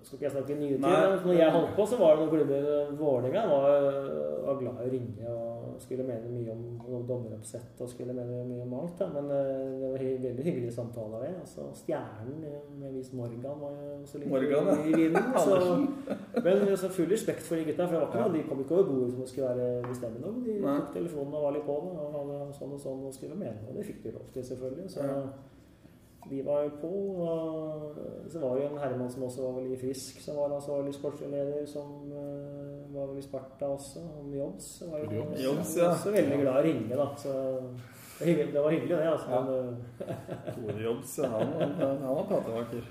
Nå skal ikke jeg snakke nye tid, men når jeg holdt på, så var det noen klubber Vålerenga var, var glad i å ringe og skulle mene mye om dommeroppsett og skulle mene mye om alt. Da. Men eh, det var veldig hyggelige samtaler. Det. Altså, Stjernen eh, med Vis Morgan var jo så liten Morgan, ja. i vinden. Så, men så full respekt for de gutta. For det var de kom ikke over bordet som skulle være bestemmende. men De tok telefonen og var litt på det. Og hadde sånn og sånn og skulle mene. Og det fikk de lov til, selvfølgelig. Så Ja. De var jo på. Og så var det jo en herremann som også var veldig frisk, som var ansvarlig sportsleder, som var vel i Sparta også. Han Jobbs var jo Jobbs, Jobbs, ja. også veldig glad i å ringe, da. Så det, det var hyggelig, det. altså. Ja. Eh, Tore ja, han, han, han var pratevakker.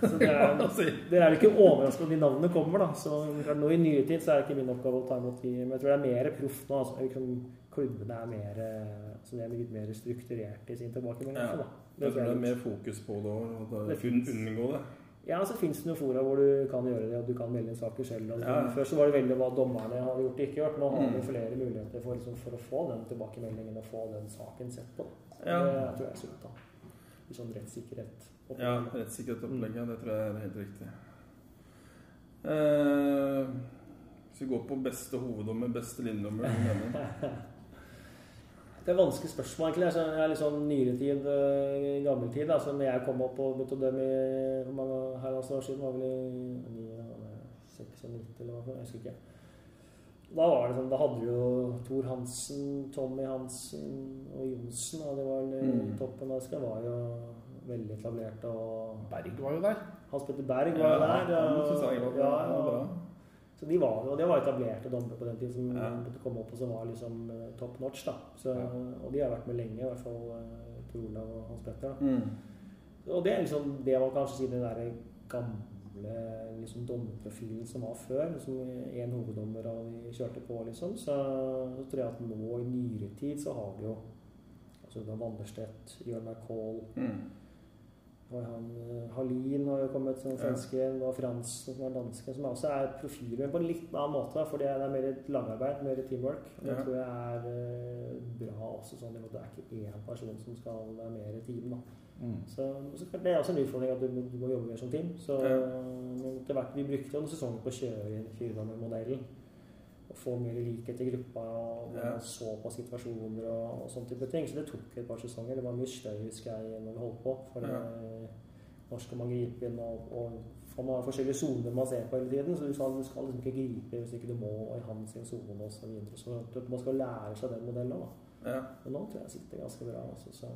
så det er, jo er ikke overrasket om de navnene kommer, da. Så nå i nyere tid så er det ikke min oppgave å ta imot de, men jeg tror det er mer proff nå. Altså, liksom, klubbene er mer eh, altså, de er litt mer strukturert i sin tilbakemelding. Ja. da. Jeg tror det er mer fokus på det Det finnes. unngå det. Ja, så finnes det noen fora hvor du kan gjøre det, og du kan melde inn saker selv. Altså. Ja. Før så var det veldig hva dommerne hadde gjort og ikke gjort. Nå har vi Mm. flere muligheter for, liksom, for å få den tilbakemeldingen og få den saken sett på. Ja. Det tror jeg er sunt. da. Sånn rettssikkerhet. Ja, rettssikkerhetsopplegget, det tror jeg er helt riktig. Eh, hvis vi går på beste hoveddommer, beste linjedommer? Det er vanskelig spørsmål, egentlig. Altså, jeg er litt sånn nyere tid, eh, gammel tid. Altså, når jeg kom opp og begynte å dømme i hvor mange herrens år siden, var vel i 96 eller hva, jeg husker ikke. Da var det sånn, da hadde du jo Tor Hansen, Tommy Hansen og Johnsen, og det var Mm. toppen av det var jo veldig etablert. Og Berg var jo der. Hans Petter Berg var jo der. og- ja, var ja. bra. Så de var, og det var etablerte dommere på den tiden som Ja. komme opp og som var liksom eh, top notch. da. Så, Ja. Og de har vært med lenge, i hvert fall Tor Olav og Hans Petter. da. Mm. Og det er liksom det man kanskje sier den der gamle liksom dommerprofilen som var før. liksom Én hoveddommer og de kjørte på, liksom. Så, så tror jeg at nå i nyere tid så har vi jo altså Vanderstedt, Jørn McCall Mm. Og han, Halin har jo kommet som Ja. og Fransen som er danske, som også er profiler, men på en litt annen måte. For det er er mer lagarbeid, mer teamwork. Det Ja. tror jeg er eh, bra også. sånn at Det er ikke én person som skal være mer team. da. Mm. Så, så Det er også en utfordring at du, du må jobbe mer som team. Så, Ja. etter hvert, Vi brukte jo en sesong på å kjøre inn firedommermodellen. Og få mer likhet i gruppa og Ja. så på situasjoner og, og sånne type ting. Så det tok et par sesonger. Det var mye støy husker jeg når vi holdt på. For Ja. eh, når skal man gripe inn? Og, og man har forskjellige soner man ser på hele tiden. Så du skal, du skal liksom ikke gripe hvis ikke du må i hans sone osv. Så, videre. så man skal lære seg den modellen òg. Ja. Men nå tror jeg sitter ganske bra. Altså, så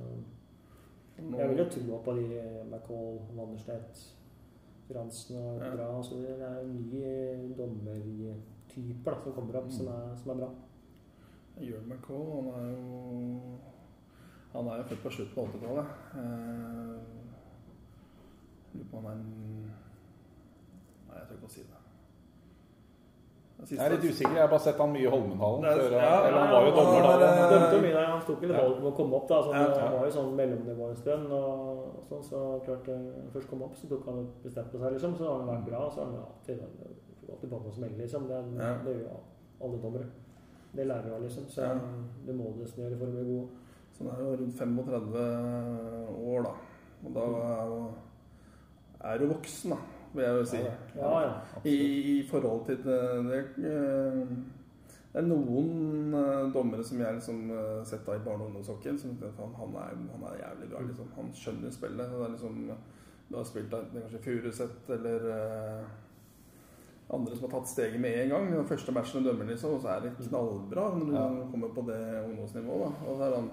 jeg vil jo tro på de McCall, Wanderstedt, Fransen og bra. Så det er nye dommertyper da, som kommer opp, som, er, som er bra. Jørn McCall, han er jo Han er jo født på slutten av 80-tallet. Eh, Lurer på om han er en Nei, jeg tør ikke å si det. Det Jeg er litt usikker. Jeg har bare sett han mye i Holmenhallen. Før, ja, eller han var jo dommer da. Han, han Dømte jo mye der. Han tok litt valg om å komme opp. da, så Han ja. var jo sånn mellomnivå en stund. og sånn, Så klart eh, når han først kom opp, så tok han bestemt seg, liksom. Så har han vært bra. Så har han jo alltid, du får noe som helst, liksom. Det, Ja. det gjør alle dommere. Det lærer du av, liksom. Så Ja. du må nesten gjøre for å bli god. Så han er jo rundt 35 år, da. Og da er du voksen, da, vil jeg jo si. Ja, ja. I, I forhold til det, det eh, Det er noen uh, dommere som jeg liksom uh, sett i barne- og ungdomshockeyen, som at han, han, er, han er jævlig bra. liksom. Han skjønner spillet. Det er liksom, du har spilt enten kanskje Furuset eller eh, andre som har tatt steget med en gang. Den første matchen du dømmer, liksom, og så er det knallbra når du Ja. kommer på det ungdomsnivået. Og så er han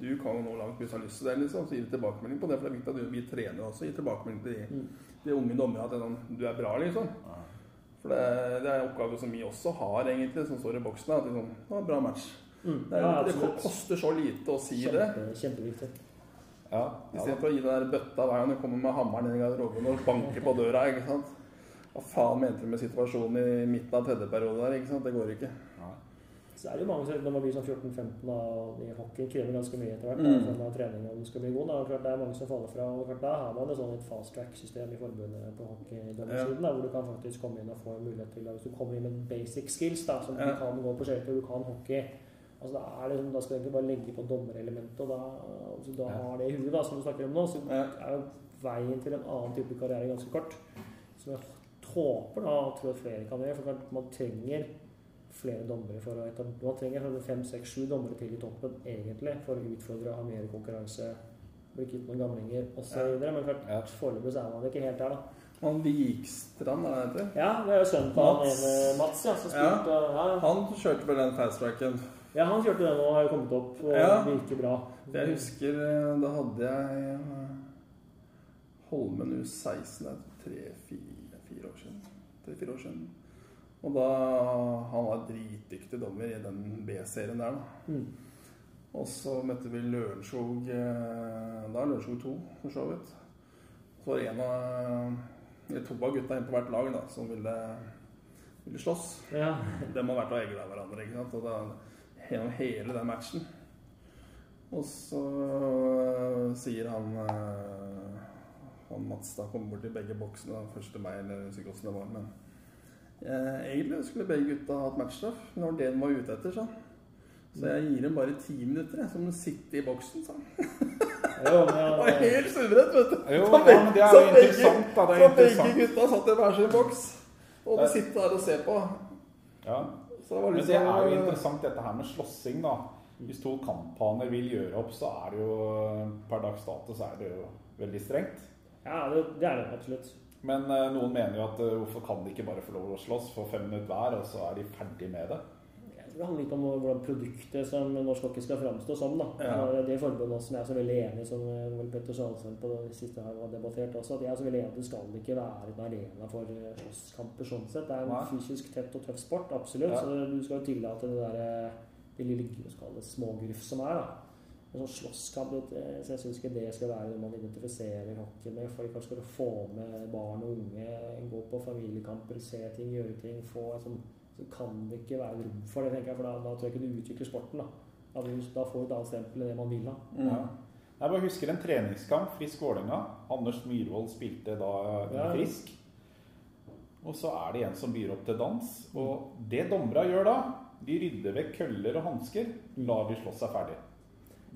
du kan jo nå langt hvis du har lyst til det, liksom. Så gi tilbakemelding på det. For det er viktig at du, vi trenere også gir tilbakemelding til de, Mm. de unge dommerne at det er sånn, du er bra, liksom. For det, det er en oppgave som vi også har, egentlig, som står i boksen. At liksom, det er en bra match. Mm. Det, er, ja, det koster så lite å si det. Kjempe, kjempeviktig. Ja, ja, å gi den der bøtta hver gang du kommer med hammeren inn i garderoben og banker på døra. ikke sant? Hva faen mente du med situasjonen i midten av tredje periode der? ikke sant? Det går ikke. Så er det jo mange som når man blir sånn 14-15 da, og i hockey krever ganske mye etter hvert. Mm. da, trening og du skal bli god. Da. Klart, det er mange som faller fra. og klart, Da har man et sånn et fast track-system i forbundet på hockeydømmesiden, ja. hvor du kan faktisk komme inn og få en mulighet til da, Hvis du kommer inn med basic skills, da, som Ja. du kan gå på skøyter, du kan hockey altså da, er det, liksom- da skal du egentlig bare legge på dommerelementet, og da, altså, da Ja. har det i huet, da, som du snakker om nå, så Ja. er jo veien til en annen type karriere ganske kort. Jeg håper da, og tror at flere kan gjøre, for man trenger flere dommere for å etablere Man trenger sånn fem, seks, sju dommere til i toppen egentlig for å utfordre og ha mer konkurranse, bli kvitt noen gamlinger osv. Ja. Men klart, ja. foreløpig er man ikke helt der, da. Han Vikstrand, er det heter? Ja, det er jo sønnen til Mats. Mats ja, som spilte, ja. ja. Han kjørte vel den fasttracken? Ja, han kjørte den og har jo kommet opp. Og ja. virker bra. Jeg husker eh, da hadde jeg Holmen U16 3-4 Tre-fire år siden. Og da Han var dritdyktig dommer i den B-serien der, da. Mm. Og så møtte vi Lørenskog eh, Da Lørenskog 2, for så vidt. Så var det en av eller to av gutta inne på hvert lag da, som ville, ville slåss. Ja. De har vært og av hverandre. ikke sant? Og da, gjennom hele den matchen. Og så øh, sier han øh, han da kom bort til begge boksene. da, Først til meg, eller sikkert hvordan det var. Men eh, egentlig skulle begge gutta hatt matchstraff. når det de var ute etter, sa han. Så jeg gir dem bare ti minutter, jeg, så må de sitte i boksen, sa han. Jo, men Det var ja, helt suverent, vet du. Jo, ja, men det er jo interessant, da. Det er Så begge gutta satt i hver sin boks. Og de sitter der og ser på. Ja. Så det var Men det er jo sånn, interessant dette her med slåssing, da. Hvis to kamphaner vil gjøre opp, så er det jo per dags dato så er det jo veldig strengt. Ja det, det er det absolutt. Men eh, noen mener jo at eh, hvorfor kan de ikke bare få lov å slåss for fem minutter hver, og så er de ferdig med det? Jeg tror det handler litt om hvordan produktet som norsk hockey skal framstå som. da. Ja. Det forbundet også, som jeg er så veldig enig som eh, Petter Salsand på det siste her har debattert også, at jeg er så veldig enig at det skal ikke være en arena for slåsskamper sånn sett. Det er en Nei. fysisk tett og tøff sport, absolutt. Ja. Så du skal jo tillate det der, det lille smågruff som er. da. En sånn slåsskamp, så jeg syns ikke det skal være noe man identifiserer hockey med. For kanskje skal du få med barn og unge, gå på familiekamper, se ting, gjøre ting. få en sånn så kan det ikke være rom for det, tenker jeg, for da, da tror jeg ikke du utvikler sporten. Da, da, da får du et annet stempel enn det man vil ha. mm. Ja. Jeg bare husker en treningskamp, Frisk Vålerenga. Anders Myhrvold spilte da Ja. Frisk. Og så er det en som byr opp til dans. Og det dommera gjør da, de rydder vekk køller og hansker, lar de slåss seg ferdig.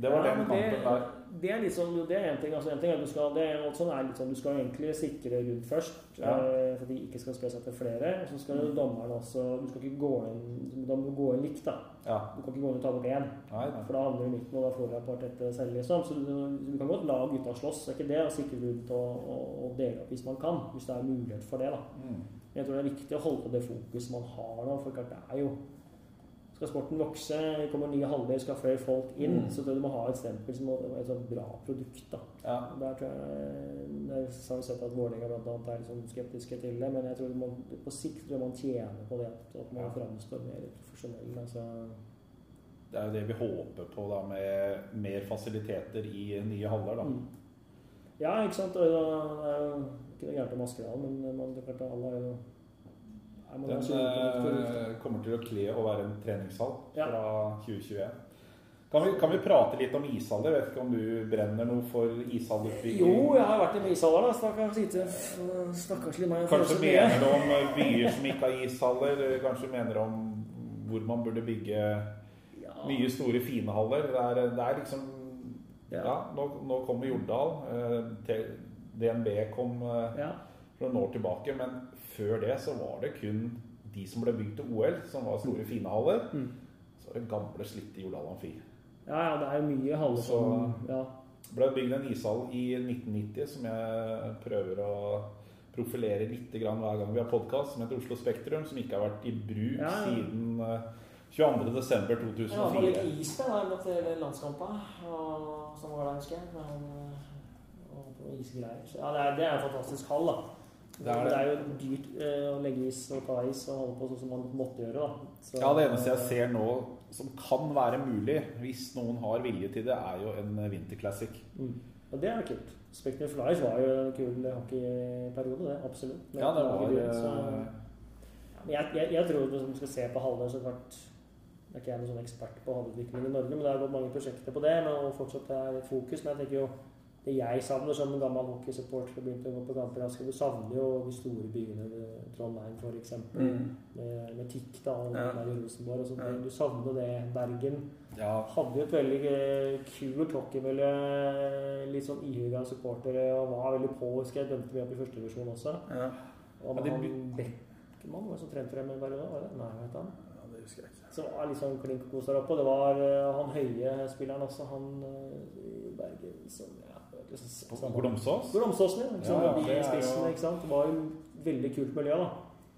Det var Ja, den kampen der. det, er sånn, det er en ting. altså en ting er at du skal, det er, sånn er sånn, du skal egentlig sikre rundt først, Ja. eh, for de ikke skal spre seg til flere. Og så skal Mm. dommeren også Du skal ikke gå inn Da må du gå inn likt, da. Ja. Du kan ikke gå inn og ta bort én, for da havner du i midten, og da får du rapport etter selv, liksom. Så du, du kan godt la gutta slåss, det er ikke det. Og sikre rundt og, og, og dele opp hvis man kan. Hvis det er mulighet for det, da. Mm. Jeg tror det er viktig å holde på det fokuset man har nå. For det er jo skal sporten vokse, kommer nye halvdeler, skal flere folk inn, Mm. så tror jeg du må ha et stempel som må- et sånt bra produkt. da. Ja. Der tror jeg Jeg har sett at Vålerenga annet er sånn skeptiske til det, men jeg tror man, på sikt tror jeg man tjener på det at, man Ja. framstår mer profesjonell. Altså. Det er jo det vi håper på da, med mer fasiliteter i nye haller. da. Mm. Ja, ikke sant. Det er jo ikke noe gærent om av, men man, det er klart alle har jo Den eh, kommer til å kle å være en treningshall Ja. fra 2021. Kan vi, kan vi prate litt om ishaller? Vet ikke om du brenner noe for ishallutbygging? Jo, jeg har vært i ishaller, da. Stakkars lite Stakkarslig meg. Kanskje mener du om eh, byer som ikke har ishaller? Kanskje mener du om hvor man burde bygge ja. nye, store, fine haller? Det er, det er liksom Ja. Ja, nå, nå kommer Jordal. eh, DNB kom eh, ja. For noen år tilbake, men før det så var det kun de som ble bygd til OL, som var store, fine haller. Mm. Så var det gamle, slitte Jordal Amfi. Ja, ja, det er jo mye haller Så- som ja. Det ble bygd en ishall i 1990 som jeg prøver å profilere litt grann hver gang vi har podkast, som heter Oslo Spektrum, som ikke har vært i bruk Ja, ja. siden eh, 22.12.2004. Det var litt is der etter landskampen, som var der, husker jeg. Men, eh, Og isgreier. Så, ja, det er, det er en fantastisk hall, da. Det er det. det er jo dyrt eh, å legge is og ta is og holde på sånn som man måtte gjøre. Så, Ja, Det eneste jeg ser nå som kan være mulig, hvis noen har vilje til det, er jo en vinterclassic. Mm. Og det er kult. Spectre Flies var jo en kul hockeyperiode, det. Absolutt. Men Ja, det var rundt, så- eh, Men jeg, jeg, jeg tror hvis man skal se på haller, så klart Jeg er ikke jeg noen sånn ekspert på havutvikling i Norge, men det har gått mange prosjekter på det. Men og fortsatt er fokus. Men jeg tenker jo det jeg savner som en gammel hockeysupporter og begynte å gå på kamper Du savner jo de store byene, Trondheim f.eks. Mm. Med, med TIK da, og Ja. der i Rosenborg. Og sånt. Ja. Du savner det. Bergen ja, hadde jo et veldig eh, kult hockeymiljø. Litt sånn ihuga supportere og var veldig på. Husker jeg dømte mye opp i første divisjon også. Ja. Og Ja, de han Beckman var som trente dem en periode, var det? Nei, vet han? ja, det husker jeg ikke. Så var litt sånn klink kos der oppe. Og det var eh, han høye spilleren også, han eh, i Bergen som Glomsås? Glomsåsen, ja. Liksom, Ja, ja, de det er spissen, jo- ikke sant. Det var jo veldig kult miljø, da.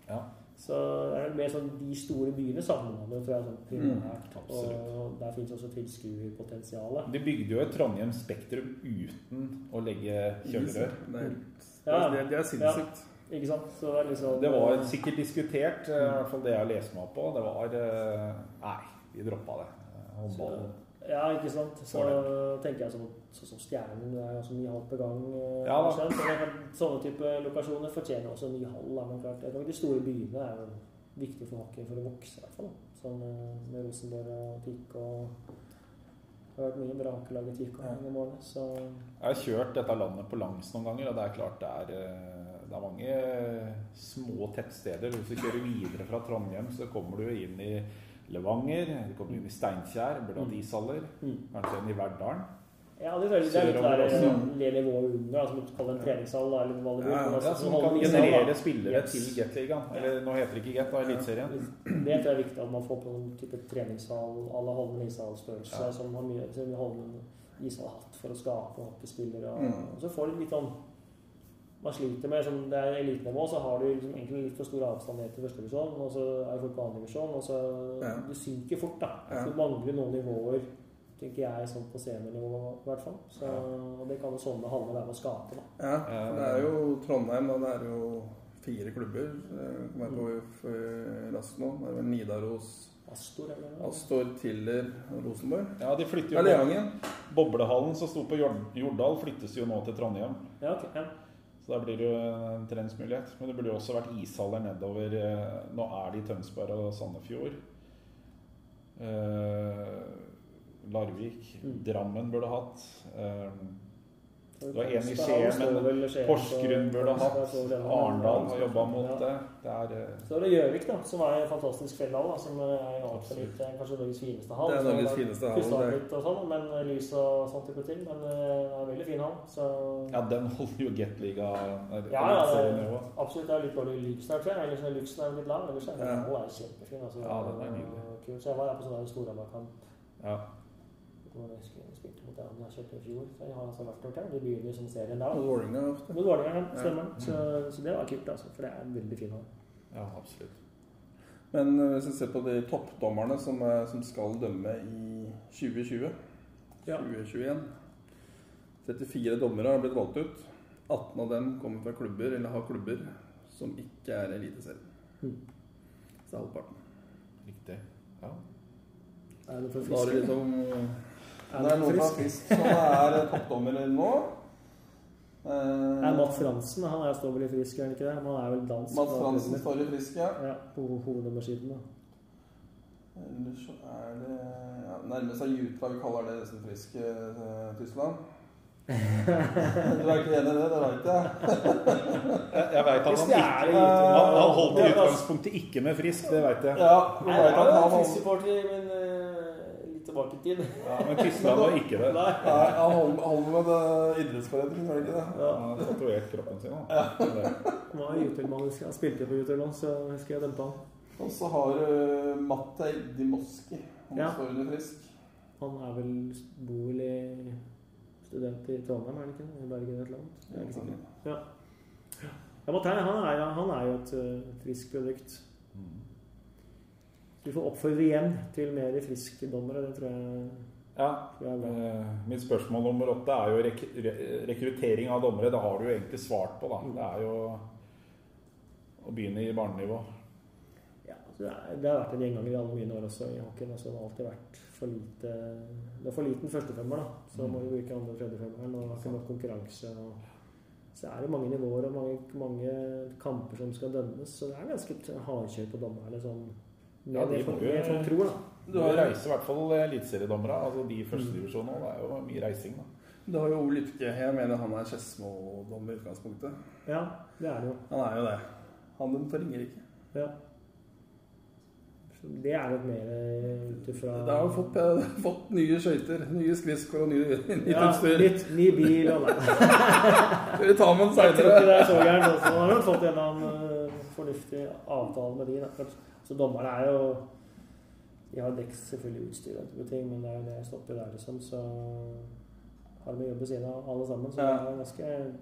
Ja. Så det er mer sånn de store byene savner man jo, tror jeg, sånn primært. Mm, og der finnes også tilskuerpotensialet. De bygde jo et Trondheim Spektrum uten å legge kjølerør. Det Ja. det, det er sinnssykt. Ikke sant? Så det er liksom Det var sikkert diskutert, eh, i hvert fall det jeg har lest meg på. Det var eh, Nei, vi droppa det. Håndballen. Ja, ikke sant. Så tenker jeg sånn sånn som Stjernen, det er jo også ny hall på gang. eh, Ja da. Så det er- Sånne type lokasjoner fortjener også en ny hall. da, Men klart, jeg tror de store byene er jo viktig for hockey for å vokse, i hvert fall. Sånn eh, med Rosenborg og Pikk og Det har vært mye bra hockeylag i TIK i morgen så Jeg har kjørt dette landet på langs noen ganger, og det er klart det er, eh, det er mange små tettsteder. Hvis du kjører videre fra Trondheim, så kommer du inn i Levanger, du kommer inn i Steinkjer, burde ishaller. Mm. Kanskje inn i Verdalen. Ja, det er, det er litt der også. det nivået under, altså, som kaller en treningshall, da, eller blir. Ja, men altså, Ja, som kan generere spillere Yes. til Gateligaen. Eller nå heter det ikke Get, da, Eliteserien. Det tror jeg er viktig at man får på noen type treningshall, alle holder en ishallstørrelse, Ja. som har mye som Holmen en ishall hatt for å skape hockeyspillere. Og, Mm. og så får du litt sånn man sliter med som Det er elitenivå, så har du liksom egentlig litt for stor avstand ned til førstedivisjon, og så er folk på andredivisjon, og så Ja. Du synker fort, da. Ja. Du mangler noen nivåer, tenker jeg, sånn på seniornivå i hvert fall. Så, og det kan jo sånne haller være med å skape, da. Ja, for det er jo Trondheim, og det er jo fire klubber eh, jeg på raskt nå. Det er vel Nidaros, Astor, eller Astor, Tiller og Rosenborg. Ja, de flytter jo Leangen. Boblehallen som sto på Jordal, flyttes jo nå til Trondheim. Ja, okay, Ja. Så da blir det jo en treningsmulighet. Men det burde jo også vært ishaller nedover. eh, Nå er det i Tønsberg og Sandefjord. Eh, Larvik. Mm. Drammen burde hatt. Eh, Det var en i Skien, men Porsgrunn burde hatt. Arendal har jobba mot det. Det er eh, Så er det Gjøvik, da, som er en fantastisk fjellhall. Som er absolutt eh, kanskje Norges fineste hall. Det er Norges fineste hall, og sånn, men eh, lys og sånn type ting. Men eh, det er en veldig fin hall. Så Ja, den holder jo Gateliga ja, ja, absolutt det er litt dårlig lys der, tror jeg. Ellers er luksen er litt lav. Ellers er Ja. den ja. kjempefin. Altså, Ja, den er nydelig. Så jeg var på sånn Storhamar-kamp. Ja. Jeg spilte mot kjørte i fjor. Så jeg har altså vært der. De begynner som serien da. Og Vålerenga ofte. Mot Vålerenga, Ja. stemmer. Så, så det var kult, altså. For det er en veldig fin hall. ja, absolutt. Men eh, hvis vi ser på de toppdommerne som, er, som skal dømme i 2020, Ja. 2021 34 dommere har blitt valgt ut. 18 av dem kommer fra klubber eller har klubber som ikke er Eliteserien. Mm. Så det er halvparten. Riktig. Ja. Er det for Da er det liksom Det er det noen fra frisk? Som er toppdommer nå. Det Er Mats Fransen han er står vel i frisk, er han ikke det? Men han er vel dansk? Mats Fransen står i Frisk, ja. Ja, på hovednummersiden. da. Ellers så er det ja, Nærmest av Jutra, vi kaller det som Frisk eh, Tyskland. Du er ikke enig i det? Det veit jeg. Jeg, jeg veit at han ikke han, han holdt i altså. utgangspunktet ikke med frisk, det veit jeg. Ja, jeg, jeg, vet jeg, at jeg, jo han en holdt supporter, men eh, litt tilbake i tid. Ja, men Tyskland var ikke det. Nei. Nei, han holder, med det idrettsforeningen, gjør han ikke det? Ja. Han har tatovert kroppen sin. Da. Ja. Han var Jutelmann, husker jeg. Han spilte på YouTube nå, så husker jeg dempa han. Og så har du Matej Dimoski. Han Ja. står under Frisk. Han er vel bor vel i student i Trondheim, er det ikke? det? I Bergen et eller annet? Jeg er ikke sikker. Ja. Ja, Mathei, han, han er jo et uh, friskt produkt. Mm. Vi får oppfordre igjen til mer friske dommere. Det tror jeg, Ja, eh, Mitt spørsmål nummer åtte er jo rek rekruttering av dommere. Det har du jo egentlig svart på, da. Det er jo å begynne i barnenivå. Ja, det, er, det har vært en gjenganger i alle mine år også i hockeyen. Altså, det har alltid vært for lite Det er for liten førstefemmer, da. Så Mm. må vi bruke andre- og tredjefemmeren. Og har ikke nok konkurranse. Så er det mange nivåer og mange, mange kamper som skal dømmes. Så det er ganske hardkjør på dommerne. Sånn, Ja, de må jo- tro, folk tror, da. Du har reiser i hvert fall eliteseriedommere. Altså de første òg. Det er jo mye reising, da. Du har jo Ole Lykke. Jeg mener han er Skedsmo-dommer i utgangspunktet. Ja, det er det jo. Han er jo det. Han den forringer ikke. Ja. Det er nok mer ut ifra Det har jo fått, eh, fått nye skøyter, nye skridskår og nye utstyr. ja, ny bil og det. Skal vi ta med den Jeg tror ikke det er så gærent. også. Han har nok fått en eller annen fornuftig avtale med de. Da. Så dommerne er jo De har dekk selvfølgelig utstyr og type ting, men det er jo det stopper der, liksom. Så har de jobb ved siden av alle sammen. Så Ja. det er ganske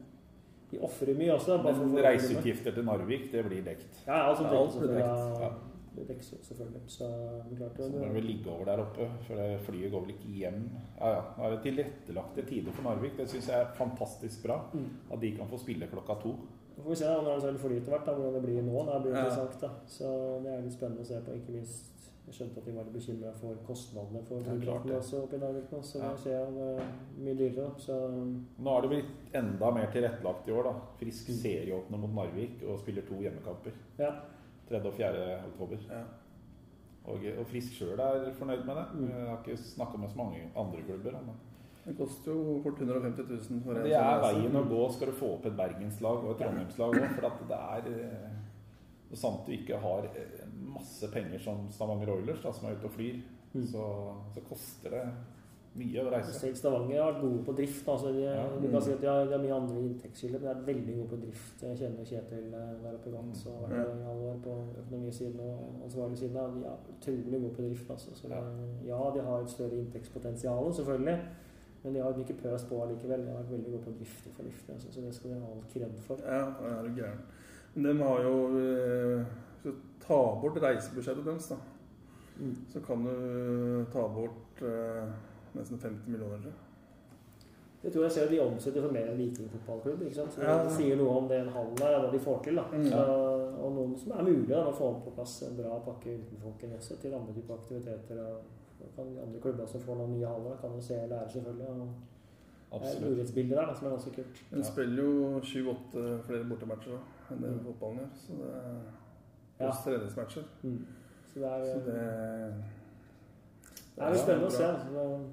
De ofrer mye også. da, Men reiseutgifter til Narvik, det blir dekt. Ja, alt som dekkes Ja. jo selvfølgelig. Så klart Så må vi ligge over der oppe, for det flyet går vel ikke hjem. Ja, ja. Nå er det tilrettelagte tider for Narvik. Det syns jeg er fantastisk bra. Mm. At de kan få spille klokka to. Så får vi se da, når det flyr etter hvert, da, hvordan det blir nå. Det blir Ja. interessant. da. Så det er litt spennende å se på. Ikke minst Jeg skjønte at de var litt bekymra for kostnadene for Det flyplassen også oppe i Narvik nå. Så Ja. det ser jeg det er mye dyrere. Så Nå har det blitt enda mer tilrettelagt i år. da Frisk Mm. serieåpner mot Narvik og spiller to hjemmekamper. ja. 3. og 4. oktober. Ja. Og, og Frisk sjøl er fornøyd med det. Mm. Jeg har ikke snakka med så mange andre klubber. da, Men Det koster jo fort 150 000 for en det er veien å gå skal du få opp et bergenslag og et trondheimslag òg. For at det er eh, så sant du ikke har eh, masse penger som Stavanger Oilers, da, som er ute og flyr, Mm. så, så koster det mye å reise. Selv Stavanger har vært gode på drift. Altså de, Ja. Du kan si at de har, de har mye andre inntektskilder, men de er veldig gode på drift. Jeg kjenner Kjetil eh, der oppe i Vans og har vært Ja. i alle år på økonomisiden og ansvarlig siden. De er utrolig gode på drift. Altså. Så ja. ja, de har et større inntektspotensial, selvfølgelig. Men de har ikke pøst på likevel. De har vært veldig gode på å drifte fornuftig. Altså. Så det skal de ha all kred for. Ja, det er gæren. Men de har jo eh, Hvis du tar bort reisebudsjettet deres, da, Mm. så kan du ta bort eh, nesten 50 millioner. Det tror jeg ser at de omsetter for mer enn vikingfotballklubb. ikke sant? Så det sier noe om den hallen der, hva de får til. da. Mm. Så, og noen som er mulig da, å få på plass en bra pakke utenfor også, til andre typer aktiviteter. og kan de andre klubber som får noen nye haller, kan jo se og lære selvfølgelig. og Det er der da, som er ganske kult. Ja. spiller jo 7-8 flere bortematcher da, enn det Mm. fotballen gjør. Så det er Ja. pluss treningsmatcher. Mm. Så det er, Så det, det er jo spennende å se. altså. Det-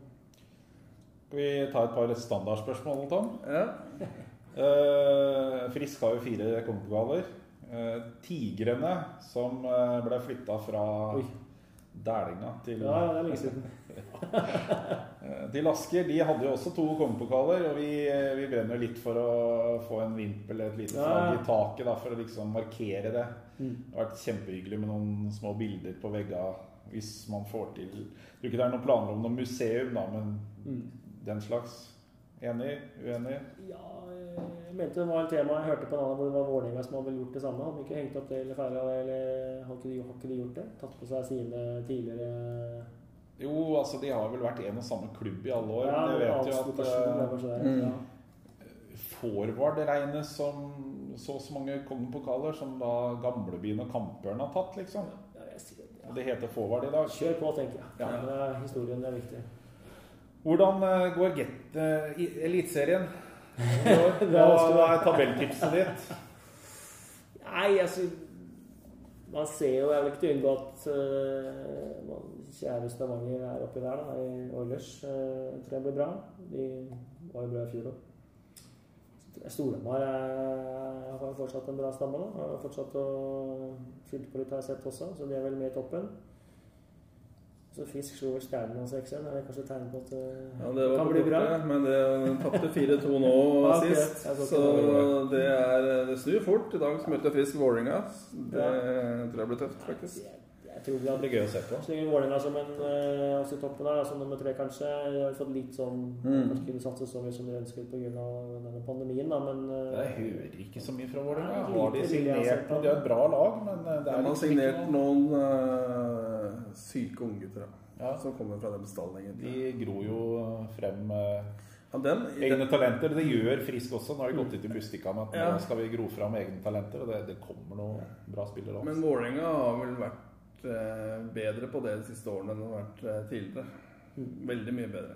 Skal vi ta et par standardspørsmål, Tom? Ja. Uh, Frisk har jo fire kongepokaler. Uh, tigrene som eh, ble flytta fra Oi. Dælinga til, Ja, det er lenge siden. eh, til Asker. De hadde jo også to kongepokaler, og vi, eh, vi brenner litt for å få en vimpel eller et lite flagg i taket da, for å liksom markere det. Mm. Det har vært kjempehyggelig med noen små bilder på veggene hvis man får til tror ikke det er noen planer om noe museum, da, men Mm. den slags. Enig? Uenig? Ja, jeg mente det var et tema jeg hørte på en annen hvor det var Vålerenga som hadde vel gjort det samme. Hadde de ikke hengt opp det eller feira det, eller har ikke, de, har ikke de gjort det? Tatt på seg sine tidligere Jo, altså de har vel vært en og samme klubb i alle år. Ja, men jeg vet jo at det det. Mm. Ja. forward regnes som så og så mange kongepokaler som da Gamlebyen og Kampørn har tatt, liksom. Ja, jeg det, Og Det heter forward i dag. Kjør på, tenker jeg. Ja. Det er historien det er viktig. Hvordan eh, går Get eh, Eliteserien? Hva er tabelltipset ditt? Nei, altså Man ser jo, jeg vil ikke unngå at uh, kjære Stavanger er oppi der, da. I Oilers uh, tror jeg blir bra. De var jo bra i fjor òg. Storhamar har fortsatt en bra stamme. da. Har fortsatt å fylle på litt, har jeg sett også, så de er vel med i toppen. Så Fisk slo Stjernen og 6-1. Er det kanskje tegn på at det Ja, det kan bli bra? borte, men det tapte 4-2 nå Ja, ok. sist. Så det. er, det snur fort. I dag møter Frisk Vålerenga. Det tror jeg blir tøft, faktisk. Jeg, tror Det hadde blir gøy å se på. Så lenge Vålerenga som en eh, også i toppen der, som nummer tre kanskje. De har fått litt sånn Mm. Kanskje kunne satse så mye som de ønsket pga. denne pandemien, da, men eh, Jeg hører ikke så mye fra Vålerenga. Har de signert noen? De har et bra lag, men det det De er har liksom signert ikke noe noen uh, syke unggutter ja, som kommer fra den stallen, egentlig. De gror jo frem uh, Ja, den, egne talenter. Det gjør Frisk også. Nå har de gått ut i Bustika med at Ja. nå skal vi gro fram egne talenter, og det, det kommer noen bra spillere men også. Vålerenga har vel vært eh, bedre på det de siste årene enn det har vært eh, tidligere. Veldig mye bedre.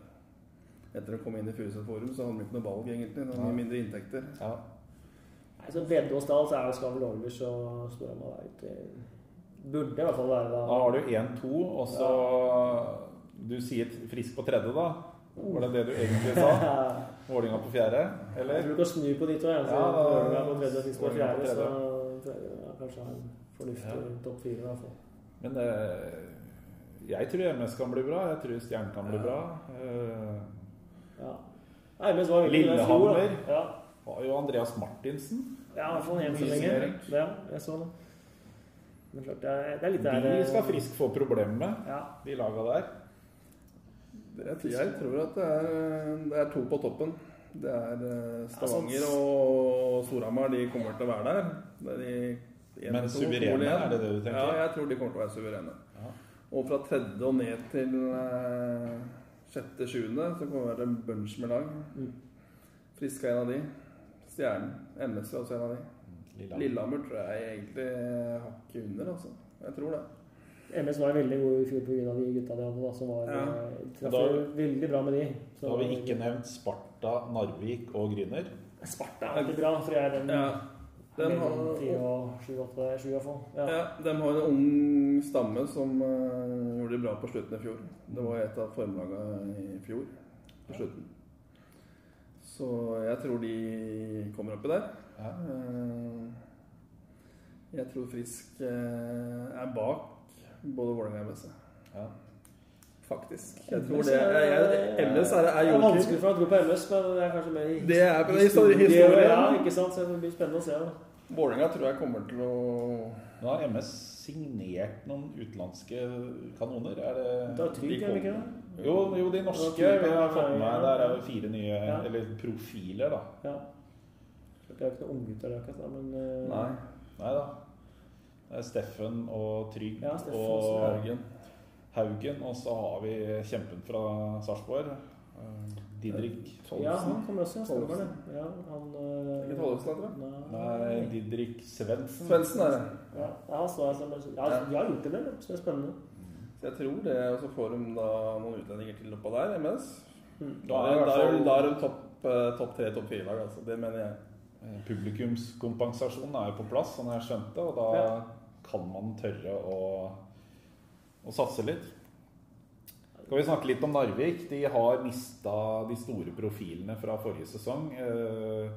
Etter å komme inn i Furuset Forum så hadde vi ikke noe valg, egentlig. Det var mye mindre inntekter. Ja. nei, så Vedde og Stahl så er det skal vel Oilers og Storhamar være ute Burde i hvert fall være Da da. har du 1-2, og så Du sier Frisk på tredje, da? Var det det du egentlig sa? Vålinga på fjerde? Jeg Eller? tror du kan snu på de to. Jeg. Så Ja, Vålinga på tredje og frisk på fjerde, så tredje. ja, kanskje han en fornuftig Ja. topp fire. i hvert fall. Men eh, jeg tror MS kan bli bra. Jeg tror Stjernen kan bli bra. Eh, Ja. Nei, men så var. Lillehammer. Ja. var jo Andreas Martinsen. Ja, i hvert fall en så lenge. Ja, jeg så det. Men klart, det er, det er litt der De skal Frisk få problemer med, Ja. de laga der. Jeg, jeg tror at det er, det er to på toppen. Det er eh, Stavanger sånn- og Storhamar. De kommer til å være der. Er de Men suverene, er det det du tenker? Ja, jeg tror de kommer til å være suverene. Ja. Og fra tredje og ned til eh, sjette-sjuende så kommer det være en bunch med lag. Mm. Frisk er en av de. Stjernen. MS er også en av de. Lillehammer. Lillehammer tror jeg egentlig hakket under, altså. Jeg tror det. MS var veldig god i fjor pga. de gutta de hadde, da, som var Ja. eh, Da- veldig bra med de. Så Da har vi ikke nevnt Sparta, Narvik og Gryner. Sparta er ikke bra, for jeg den Ja. De har en ung stamme som eh, gjorde det bra på slutten i fjor. Det var et av formlagene i fjor på slutten. Så jeg tror de kommer oppi der. Ja. Eh, Jeg tror Frisk eh, er bak både Vålerenga og MS. Ja. Faktisk. Jeg tror det er, jeg, MS er, er er vanskelig for meg å tro på MS, men det er kanskje mer er den historie- historien. Ja, ikke sant? Så det blir spennende å se. da. Vålerenga tror jeg kommer til å Nå har MS signert noen utenlandske kanoner. Er det Det er Trygg, er det ikke det? Jo, jo de norske Vi har fått med Der er jo fire nye Ja. eller profiler, da. Ja. Det er jo ikke noen unggutter der, akkurat, men uh... Nei. Nei da. Det er Steffen og Trygg Ja, Steffen og Haugen. Haugen. Og så har vi kjempen fra Sarpsborg. eh, Didrik. Ja, han kommer også, ja. Stemmer det. Ja, han eh, Ikke Tollefsen, tror det? Nei, Didrik Svendsen. Svendsen er det. Ja, ja, han står her som Ja, de har gjort det, det. Så det er spennende. Så jeg tror det, og så får de da noen utlendinger til oppå der, MS. Mm. Da er, da er, da er de topp top tre, topp fire-lag, altså. Det mener jeg. Eh, Publikumskompensasjonen er jo på plass, sånn jeg skjønte, og da Ja. kan man tørre å, å satse litt. Skal vi snakke litt om Narvik? De har mista de store profilene fra forrige sesong. Eh,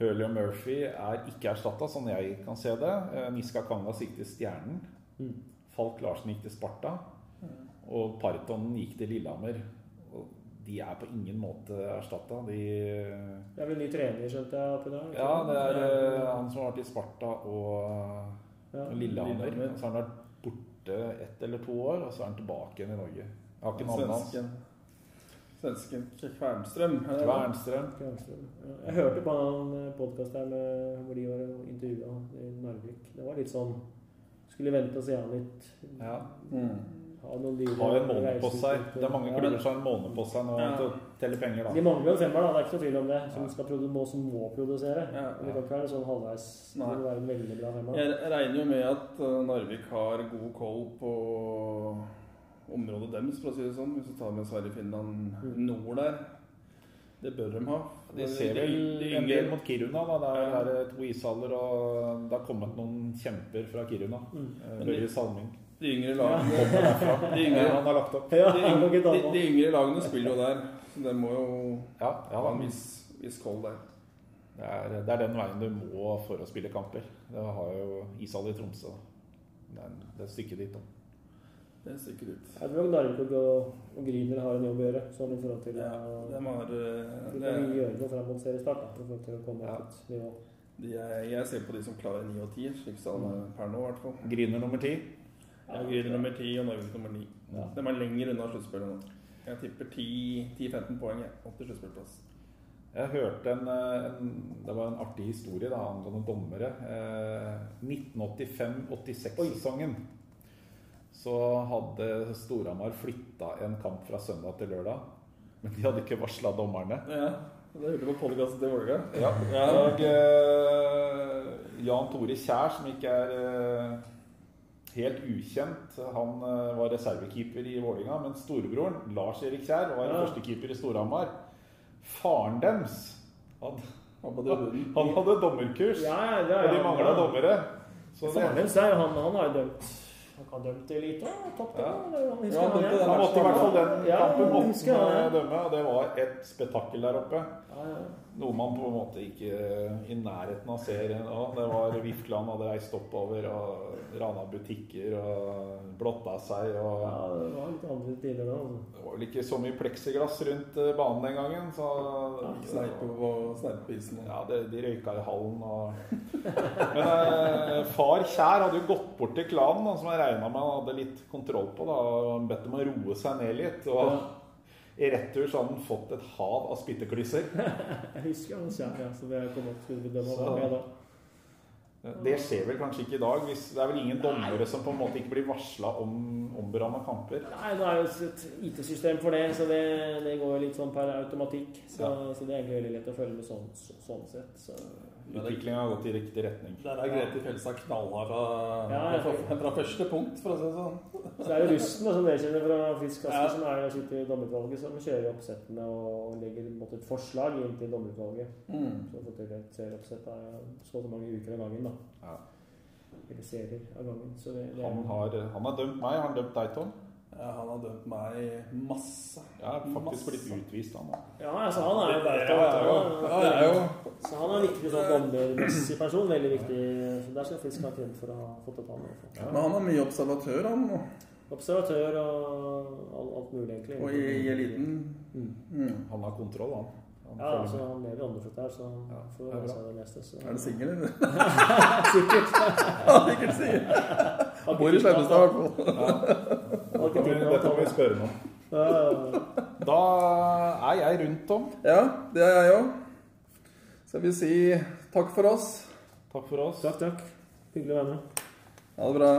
Hurley og Murphy er ikke erstatta, sånn jeg kan se det. Eh, Niska Kangas gikk til Stjernen. Mm. Falk Larsen gikk til Sparta. Og Partonen gikk til Lillehammer. De er på ingen måte erstatta. De Det er vel ny trener, skjønte jeg, der? ikke ja, det er eh, han som har vært i Sparta og. Lillehammer. Så har han vært borte ett eller to år, og så er han tilbake igjen i Norge. Jeg har ikke navnet hans. Svensken. svensken Kvernstrøm. er? Kvernstrøm. Kvernstrøm. Ja, Jeg hørte på en podkast der med, hvor de var intervjua i Narvik. Det var litt sånn Skulle vente og se han litt. Ja. Mm. Ha noen dyre Har en måned på seg. Det er mange klubber som har en måned på seg nå Ja. Til penger, da. De mangler jo en femmer, da. Det er ikke noe tvil om det. Som, Ja. skal må, som må produsere. Ja, ja. det kan ikke være sånn halvveis. Det må være en veldig bra femmer. Jeg regner jo med at eh, Narvik har god koll på området deres, for å si det sånn. Hvis du tar med Sverige, Finland, Mm. nord der. Det bør de ha. De ser vel en del mot Kiruna. da Det er ja. to ishaller, og det har kommet noen kjemper fra Kiruna. Mm. Eh, Børje Salming. De yngre lagene, Kommer derfra. de Ja, han har lagt opp. Ja, de, de, de yngre lagene spiller jo der. Så de må jo Ja, ja ha en viss, viss koll der. Det er, det er den veien du må for å spille kamper. Det har jo ishall i Tromsø. Det er, det er et stykke dit. da. Det er stykket ditt. Jeg tror Narvik og, og Grüner har en jobb å gjøre. Sånn i forhold til Ja, de har eh, De det, kan gjøre noe frem mot seriestart. I forhold til å komme Ja. opp et nivå. de er, Jeg ser på de som klarer 9 og 10, slik som Mm. er per nå i hvert fall. Grüner nummer ti. Ja, Grüner nummer 10 og Narvik nummer 9. Ja. De er lenger unna sluttspillet nå. Jeg tipper 10-15 poeng jeg, opp til sluttspillplass. Jeg hørte en, eh, en Det var en artig historie da, angående dommere. Eh, 1985-86-sesongen så hadde Storhamar flytta en kamp fra søndag til lørdag. Men de hadde ikke varsla dommerne. Ja, det hørte du på podkasten til Vålerenga. Ja, og eh, Jan Tore Kjær, som ikke er eh, helt ukjent, han eh, var reservekeeper i Vålinga, men storebroren, Lars Erik Kjær, var Ja. førstekeeper i Storhamar. Faren deres han, Han han hadde dommerkurs, Ja, ja, det og de mangla dommere. Så Faren deres er jo han, han har dømt Kan dømt elite det. Ja. eller han Ja, han, dømte den han måtte i hvert fall den Ja, kampen måtte han dømme, og det var et spetakkel der oppe. Ja, ja. Noe man på en måte ikke i nærheten av ser nå. Det var Vifkland hadde reist oppover og rana butikker og blotta seg. Og ja, det var litt andre tider da. Altså. det var vel ikke så mye pleksiglass rundt eh, banen den gangen. Så på, sneip på isen. ja, det, de røyka i hallen og Men eh, far Kjær hadde jo gått bort til klanen, da, som jeg regna med han hadde litt kontroll på. da, og Bedt dem å roe seg ned litt. Og i retur så hadde han fått et hav av spytteklysser. Jeg husker han kjær, ja, så jeg kom opp skulle bedømme Så- med da. Det skjer vel kanskje ikke i dag. Hvis, det er vel ingen dommere som på en måte ikke blir varsla om omberamma kamper. Nei, det er jo et IT-system for det, så det, det går litt sånn per automatikk. Så, Ja. så det er egentlig veldig lett å følge med sånn, så, sånn sett. Så. Utviklinga har gått i riktig retning. Der er Grete Fjeldstad knallhard fra, Ja, ja. fra, fra første punkt, for å si det sånn. Så er det russen, da, som dere kjenner fra Frisk Asker, Ja. som er og sitter i dommerutvalget, som kjører oppsettene og legger måte, et forslag inn til dommerutvalget. Mm. Så får til et serieoppsett av så og så mange uker av gangen, da. Ja. Eller serier av gangen. Så det, det Han har, han har dømt meg. Har han dømt deg, Tom? Ja, han har dømt meg masse. Jeg har faktisk Masse. blitt utvist, han. da. Ja, altså han er jo der Ja, ja, ja. Ja, Så han er en viktig sånn dommermessig person. Veldig viktig. Så der skal Frisk ha kred for å ha fått opp han. Ja. Men han er mye observatør, han. Observatør og alt, mulig, egentlig. Og i, i eliten. Mm. Mm. Han har kontroll, han. han Ja, altså med. han lever åndefødt her, så Ja, får bra. seg det meste. Så. Er du singel, eller? Sikkert. Sikkert singel. Har Bor i Slemmestad, i hvert fall. har ikke Dette må spørre om. Ja. Da er jeg rundt, Tom. Ja, det er jeg òg. jeg vil si takk for oss. Takk for oss. Takk, takk. Hyggelig å være med. Ha det bra.